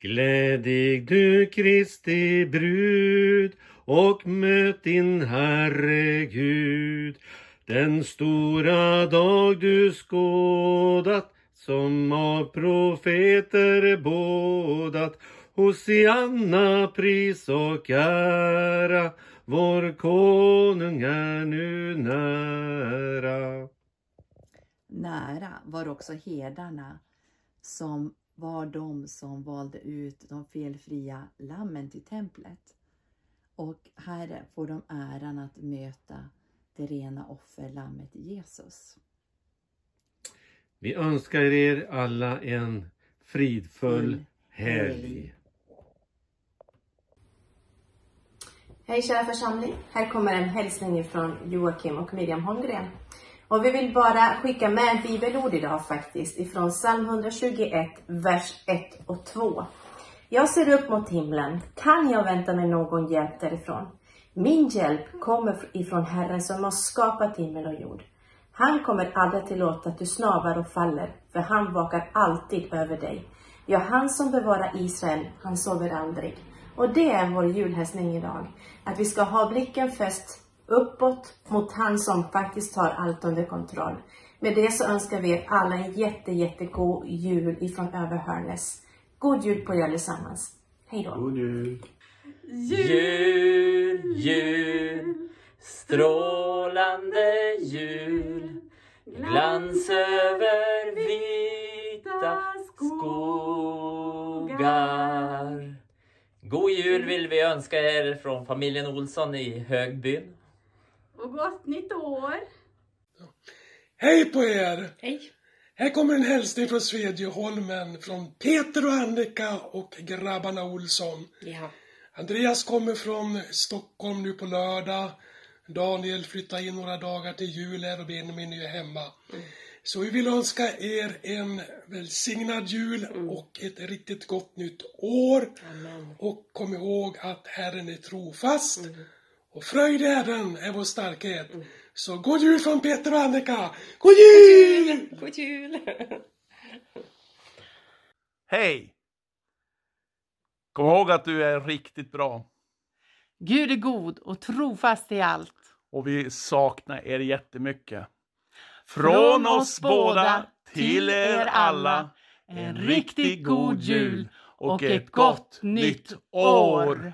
Glädig du Kristi brud och möt din Herre Gud. Den stora dag du skådat som av profeter bådat. Hosianna pris och ära, vår konung är nu nära. Nära var också herdarna som var de som valde ut de felfria lammen till templet. Och här får de äran att möta det rena offerlammet Jesus. Vi önskar er alla en fridfull helg. Hej kära församling. Här kommer en hälsning från Joakim och Miriam Holmgren. Och vi vill bara skicka med ett bibelord idag faktiskt ifrån psalm 121, vers 1 och 2. Jag ser upp mot himlen. Kan jag vänta mig någon hjälp därifrån? Min hjälp kommer ifrån Herren som har skapat himmel och jord. Han kommer aldrig tillåta att du snavar och faller, för han vakar alltid över dig. Ja, han som bevarar Israel, han sover aldrig. Och det är vår julhälsning idag. Att vi ska ha blicken fäst uppåt mot han som faktiskt har allt under kontroll. Med det så önskar vi er alla en jätte, jättegod jul ifrån Överhörnes. God jul på er allesammans. Hej då. God jul. Jul, jul, strålande jul. Glans över jul vill vi önska er från familjen Olsson i Högbyn. Och gott nytt år! Hej på er! Hej! Här kommer en hälsning från Svedjeholmen från Peter och Annika och grabbarna Olsson. Ja. Andreas kommer från Stockholm nu på lördag. Daniel flyttar in några dagar till jul här och Benjamin är hemma. Så vi vill önska er en välsignad jul och ett riktigt gott nytt år. Och kom ihåg att Herren är trofast. Och fröjd i Herren är vår starkhet. Så god jul från Peter och Annika! God jul! God jul! Hej! Kom ihåg att du är riktigt bra. Gud är god och trofast i allt. Och vi saknar er jättemycket. Från oss båda till er alla en riktigt god jul och ett gott nytt år.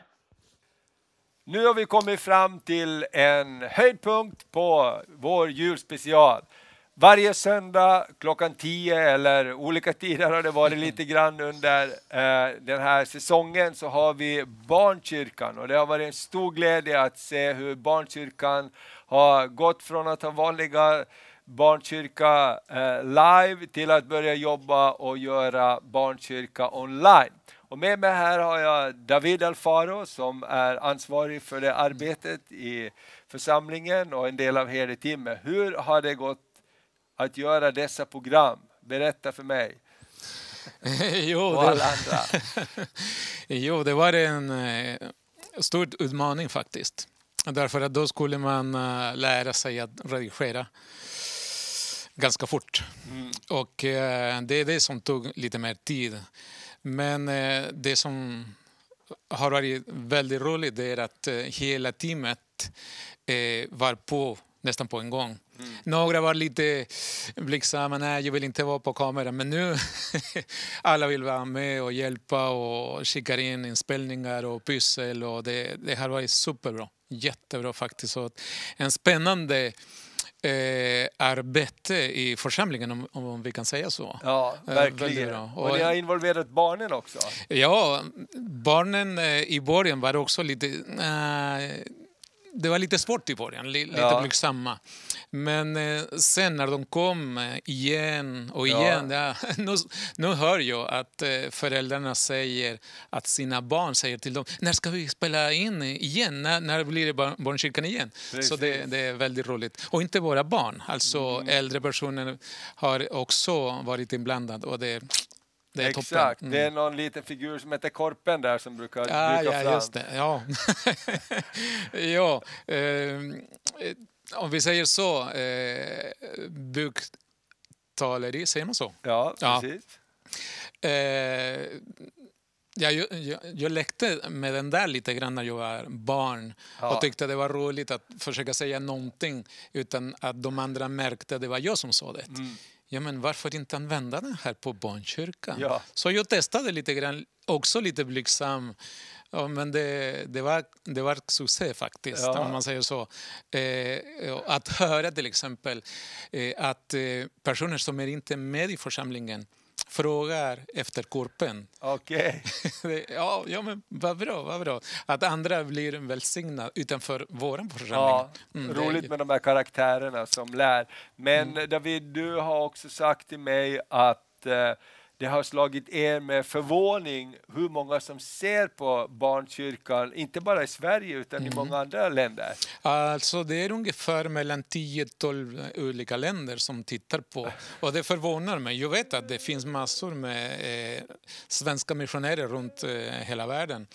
Nu har vi kommit fram till en höjdpunkt på vår julspecial. Varje söndag klockan 10 eller olika tider har det varit lite grann under eh, den här säsongen så har vi Barnkyrkan och det har varit en stor glädje att se hur Barnkyrkan har gått från att ha vanliga barnkyrka eh, live till att börja jobba och göra barnkyrka online. Och med mig här har jag David Alfaro som är ansvarig för det arbetet i församlingen och en del av herdeteamet. Hur har det gått att göra dessa program? Berätta för mig. jo, och det, alla andra. jo, det var en eh, stor utmaning faktiskt. Därför att då skulle man eh, lära sig att redigera ganska fort. Mm. Och eh, det är det som tog lite mer tid. Men eh, det som har varit väldigt roligt är att eh, hela teamet var på nästan på en gång. Några var lite blygsamma, nej jag vill inte vara på kamera. Men nu alla vill vara med och hjälpa och skickar in inspelningar och pyssel. Och det, det har varit superbra, jättebra faktiskt. Så en spännande eh, arbete i församlingen om, om vi kan säga så. Ja, Eh, verkligen. bra. Och ni har involverat barnen också. Ja, barnen eh, i början var också lite... eh, det var lite svårt i början, li, lite Ja. blygsamma. Men eh, sen när de kom eh, igen och Ja. igen, ja. nu, nu hör jag att eh, föräldrarna säger att sina barn säger till dem, när ska vi spela in igen? När, när blir det barn, barnkyrkan igen? Så det, Precis. det är väldigt roligt. Och inte bara barn, alltså Mm. äldre personer har också varit inblandade och det, det. Exakt, Mm. det är någon liten figur som heter Korpen där som brukar Ah, dyka ja, fram. just det. Ja. ja eh, om vi säger så, eh, buktaleri, säger man så? Ja, precis. Eh, jag, jag, jag lekte med den där lite grann när jag var barn Ja. och tyckte det var roligt att försöka säga någonting utan att de andra märkte att det var jag som sa det. Mm. Ja, men varför inte använda den här på barnkyrkan? Ja. Så jag testade lite grann, också lite blygsam. Ja, men det, det, var, det var succé faktiskt, Ja. om man säger så. Eh, att höra till exempel eh, att eh, personer som är inte med i församlingen frågar efter korpen. Okej. Det- ja, ja, men vad bra, vad bra. Att andra blir välsignade utanför vår församling. Ja, Mm, roligt med de här karaktärerna som lär. Men Mm. David, du har också sagt till mig att eh, det har slagit er med förvåning hur många som ser på barnkyrkan, inte bara i Sverige utan i många andra länder. Alltså det är ungefär mellan 10-12 olika länder som tittar på. Och det förvånar mig. Jag vet att det finns massor med eh, svenska missionärer runt eh, hela världen.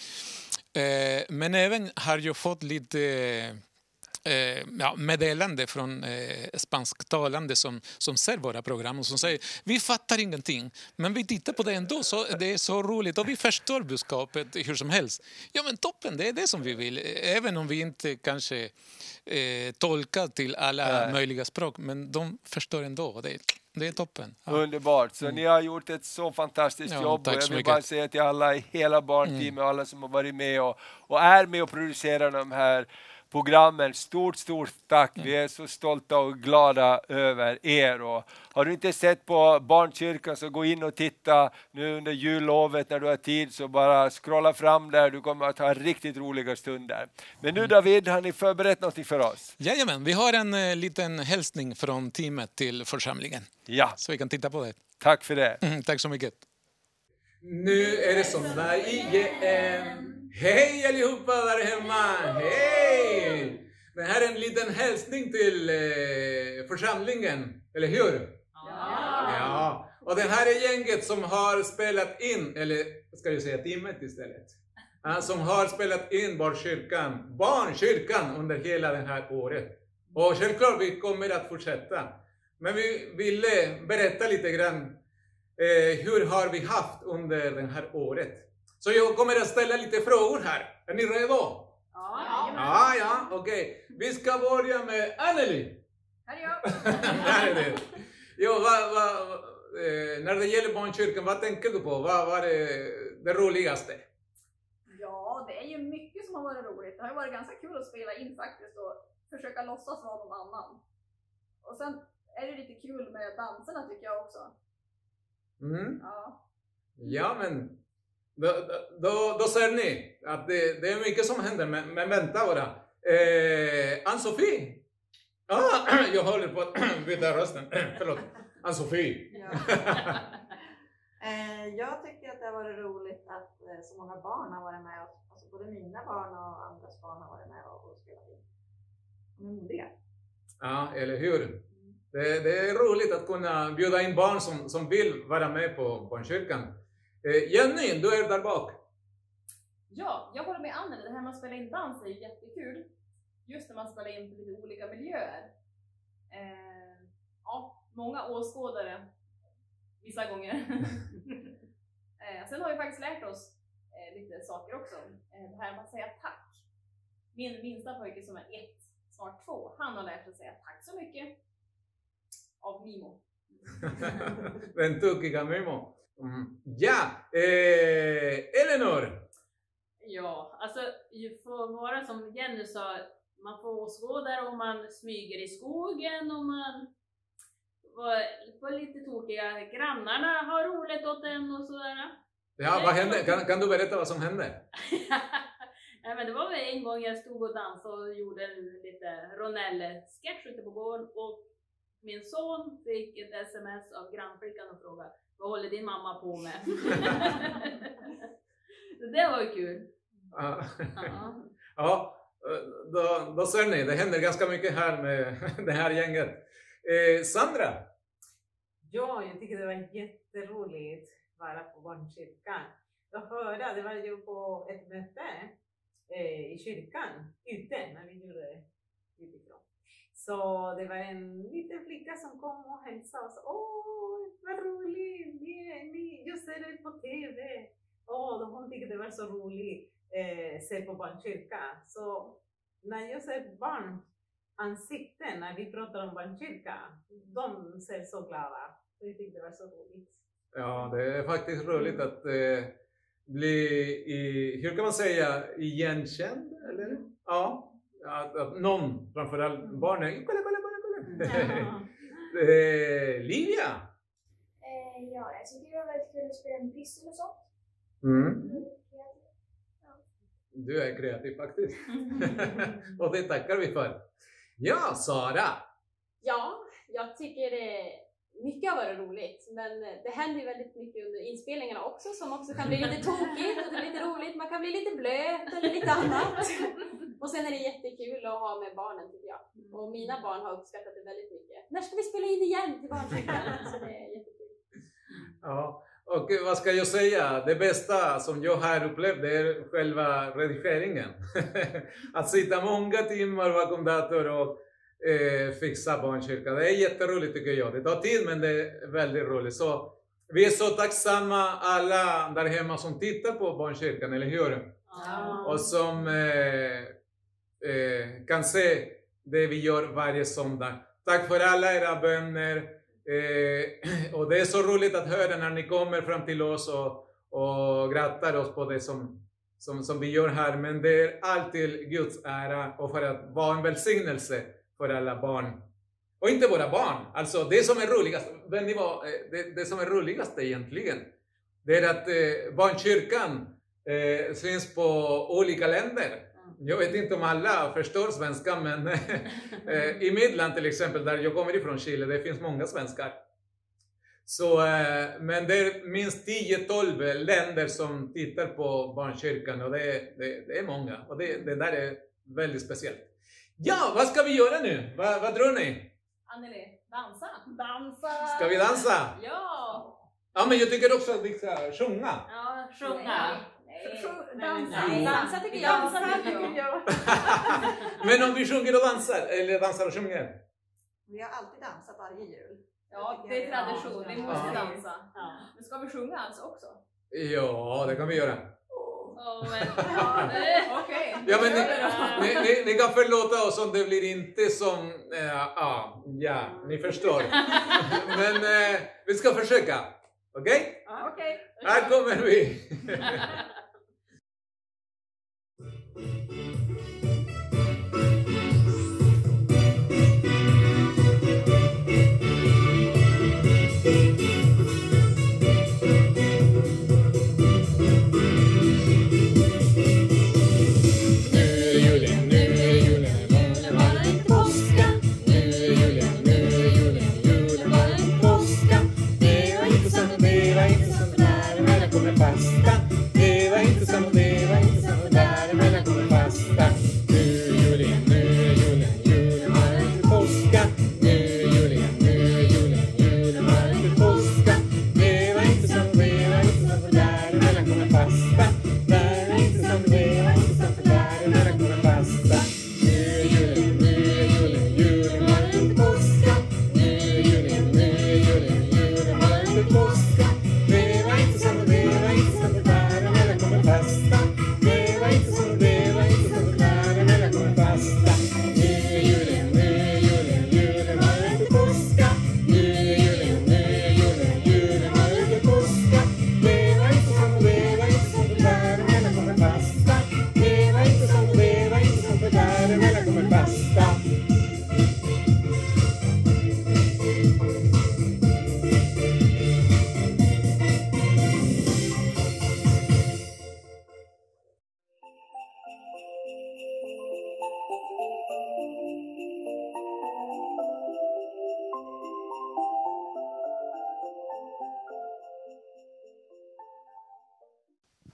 Eh, men även har jag fått lite eh, ja, meddelande från eh, spansktalande som, som ser våra program och som säger vi fattar ingenting, men vi tittar på det ändå, så det är så roligt och vi förstår budskapet hur som helst. Ja men toppen, det är det som vi vill, även om vi inte kanske eh, tolkar till alla Nej. möjliga språk, men de förstår ändå. Det, det är toppen. Ja. Mm. Underbart. Så ni har gjort ett så fantastiskt Ja, jobb. och jag vill mycket. Mm. bara säga till alla i hela barnteamet och alla som har varit med och, och är med och producerar de här programmen. Stort, stort tack. Mm. Vi är så stolta och glada över er. Och har du inte sett på Barnkyrkan så gå in och titta nu under jullovet när du har tid så bara scrolla fram där. Du kommer att ha riktigt roliga stunder. Men Mm. nu David, har ni förberett någonting för oss? Jajamän, vi har en eh, liten hälsning från teamet till församlingen. Ja. Så vi kan titta på det. Tack för det. Mm, tack så mycket. Nu är det söndag igen. Hej allihopa där hemma! Hej! Det här är en liten hälsning till eh, församlingen, eller hur? Ja. Och det här är gänget som har spelat in, eller ska jag säga teamet istället, Ja, som har spelat in Barnkyrkan, Barnkyrkan under hela det här året. Och självklart, vi kommer att fortsätta. Men vi ville berätta lite grann eh, hur har vi haft under det här året. Så jag kommer att ställa lite frågor här. Är ni redo? Ja, ja, ja okej. Vi ska börja med Anneli. Här är det. Jo, vad, vad, eh, när det gäller barnkyrkan, vad tänker du på? Vad var det, det roligaste? Ja, det är ju mycket som har varit roligt. Det har ju varit ganska kul att spela in faktiskt och försöka låtsas vara någon annan. Och sen är det lite kul med danserna tycker jag också. Mm. Ja. Ja, men då, då, då ser ni att det, det är mycket som händer, men, men vänta bara. Eh, Ann-Sofie! Ah, jag håller på att byta rösten. Förlåt. Ann-Sofie. Eh, jag tycker att det har varit roligt att eh, så många barn har varit med. Och, alltså både mina barn och andras barn har varit med och, och spelat in. De är modiga. Ja, eller hur? Det, det är roligt att kunna bjuda in barn som, som vill vara med på barnkyrkan. Eh, Jenny, du är där bak. Ja, jag håller med Anneli. Det här med att spela in dans är ju jättekul. Just när man spelar in på lite olika miljöer. Eh, ja, många åskådare vissa gånger. eh, sen har vi faktiskt lärt oss eh, lite saker också. Eh, det här med att säga tack. Min minsta pojke som är ett, snart två, han har lärt sig säga tack så mycket. Av Mimo. Den tokiga Mimo. Mm. Ja, eh, Elinor! Ja, alltså ju får vara som Jenny sa, man får åskådare och man smyger i skogen och man var lite tokiga. Grannarna har roligt åt en och sådär. Ja, vad hände? Kan, kan du berätta vad som hände? Nej, men det var väl en gång jag stod och dansade och gjorde en lite Ronelle-sketch ute på gården och min son fick ett sms av grannflickan och frågade vad håller din mamma på med? Det var ju kul. Ja. Ja. Ja, då, då ser ni, det händer ganska mycket här med det här gänget. Eh, Sandra? Ja, jag tycker det var jätteroligt att vara på barnkyrkan. Jag hörde, det var ju på ett möte eh, i kyrkan, ute, när vi gjorde det utifrån. Så det var en liten flicka som kom och hälsade sa Åh, vad roligt! Ni, ni, jag ser er på TV! Åh, oh, hon tyckte det var så roligt eh, se på barnkyrka. Så när jag ser barn ansikten när vi pratar om barnkyrka, de ser så glada. Jag tyckte det var så roligt. Ja, det är faktiskt roligt att eh, bli, i, hur kan man säga, igenkänd? Eller? Ja, att, att någon, framförallt barnen, kolla, kolla, kolla, kolla. eh, Livia? Eh, ja, jag tycker det var väldigt kul att spela med pyssel och sånt. Mm. Du är kreativ faktiskt. och det tackar vi för. Ja, Sara! Ja, jag tycker det mycket har varit roligt, men det händer ju väldigt mycket under inspelningarna också som också kan bli lite tokigt och det är lite roligt. Man kan bli lite blöt eller lite annat. Och sen är det jättekul att ha med barnen tycker jag. Och mina barn har uppskattat det väldigt mycket. När ska vi spela in igen till barnkyrkan? Så det är jättekul. Ja, och vad ska jag säga? Det bästa som jag har upplevt är själva redigeringen. att sitta många timmar bakom dator och eh, fixa barnkyrkan. Det är jätteroligt tycker jag. Det tar tid men det är väldigt roligt. Så vi är så tacksamma alla där hemma som tittar på barnkyrkan, eller hur? Och som eh, eh, kan se det vi gör varje söndag. Tack för alla era böner. Eh, och det är så roligt att höra när ni kommer fram till oss och, och grattar oss på det som, som, som vi gör här. Men det är alltid Guds ära och för att vara en välsignelse för alla barn. Och inte bara barn. Alltså det som är roligast, vet ni vad, eh, det, det som är roligast egentligen, det är att eh, barnkyrkan eh, finns på olika länder. Jag vet inte om alla förstår svenska, men eh, i mitt land till exempel, där jag kommer ifrån Chile, det finns många svenskar. Så, eh, men det är minst 10-12 länder som tittar på barnkyrkan och det, det, det är många. Och det, det där är väldigt speciellt. Ja, vad ska vi göra nu? Vad, vad tror ni? Anneli, dansa! Dansa! Ska vi dansa? Ja! Ja, men jag tycker också att vi ska sjunga. Ja, sjunga. Dansa. Jo. Dansa tycker jag. Dansa tycker jag. Men om vi sjunger och dansar, eller dansar och sjunger? Vi har alltid dansat varje jul. Ja, det är tradition. Vi måste Ja. dansa. Men ska vi sjunga alltså också? Ja, det kan vi göra. Ja, men... Okej. Ja, men ni, kan förlåta oss om det blir inte som... eh, Ja, ja, ni förstår. Men eh, vi ska försöka. Okej? Ja, Okej. Här kommer vi!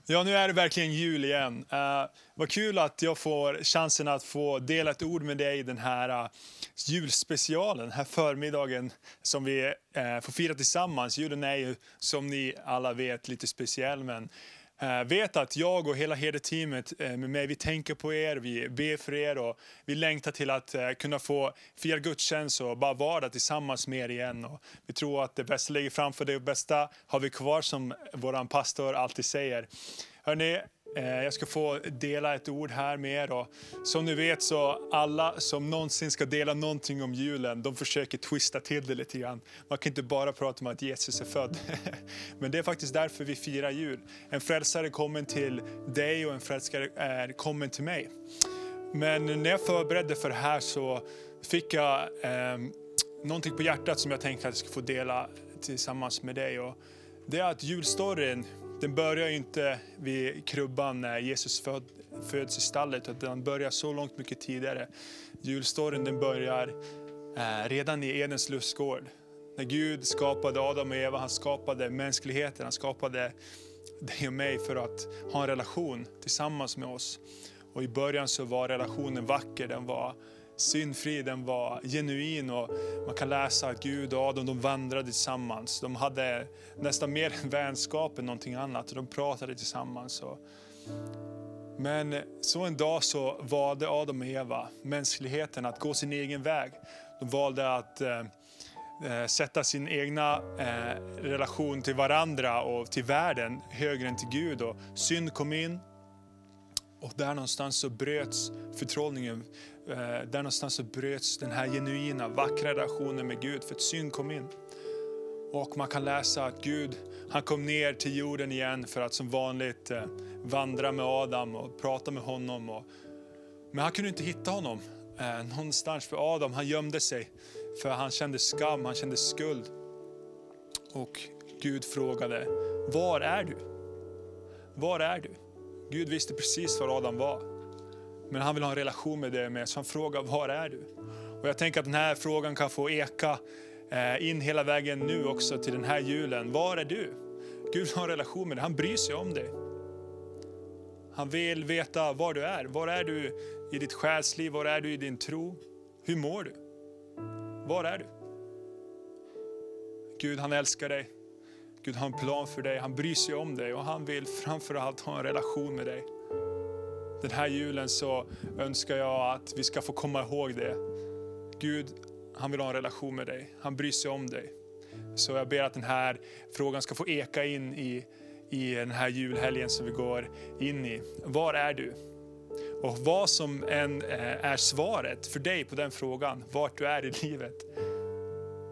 Ja, nu är det verkligen jul igen. Uh, vad kul att jag får chansen att få dela ett ord med dig i den här uh, julspecialen, den här förmiddagen som vi uh, får fira tillsammans. Julen är ju, som ni alla vet, lite speciell, men uh, Eh, vet att jag och hela herdeteamet eh, med mig, vi tänker på er, vi ber för er och vi längtar till att eh, kunna få fira gudstjänst och bara vara där tillsammans med er igen. Och vi tror att det bästa ligger framför det och bästa har vi kvar som vår pastor alltid säger. Hörrni, Eh, jag ska få dela ett ord här med er. Och som ni vet så alla som någonsin ska dela någonting om julen, de försöker twista till det lite grann. Man kan inte bara prata om att Jesus är född. Men det är faktiskt därför vi firar jul. En frälsare kommer till dig och en frälsare är kommen till mig. Men när jag förberedde för det här så fick jag eh, någonting på hjärtat som jag tänkte att jag skulle få dela tillsammans med dig. Och det är att julstoryn, den börjar ju inte vid krubban när Jesus föd, föds i stallet, utan den börjar så långt mycket tidigare. Julstoryn den börjar eh, redan i Edens lustgård. När Gud skapade Adam och Eva, han skapade mänskligheten, han skapade dig och mig för att ha en relation tillsammans med oss. Och i början så var relationen vacker, den var syndfri, den var genuin och man kan läsa att Gud och Adam de vandrade tillsammans. De hade nästan mer vänskap än någonting annat. De pratade tillsammans. Men så en dag så valde Adam och Eva, mänskligheten, att gå sin egen väg. De valde att eh, eh, sätta sin egna eh, relation till varandra och till världen högre än till Gud. Och synd kom in och där någonstans så bröts förtrollningen. Eh, där någonstans så bröts den här genuina, vackra relationen med Gud för att synd kom in. Och man kan läsa att Gud, han kom ner till jorden igen för att som vanligt eh, vandra med Adam och prata med honom. Och, men han kunde inte hitta honom eh, någonstans för Adam, han gömde sig. För han kände skam, han kände skuld. Och Gud frågade, var är du? Var är du? Gud visste precis var Adam var. Men han vill ha en relation med dig med, så han frågar, var är du? Och jag tänker att den här frågan kan få eka eh, in hela vägen nu också till den här julen. Var är du? Gud vill ha en relation med dig, han bryr sig om dig. Han vill veta var du är. Var är du i ditt själsliv? Var är du i din tro? Hur mår du? Var är du? Gud han älskar dig. Gud har en plan för dig. Han bryr sig om dig och han vill framförallt ha en relation med dig. Den här julen så önskar jag att vi ska få komma ihåg det. Gud, han vill ha en relation med dig. Han bryr sig om dig. Så jag ber att den här frågan ska få eka in i, i den här julhelgen som vi går in i. Var är du? Och vad som än eh, är svaret för dig på den frågan, vart du är i livet,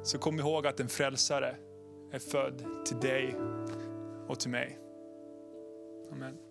så kom ihåg att en frälsare är född till dig och till mig. Amen.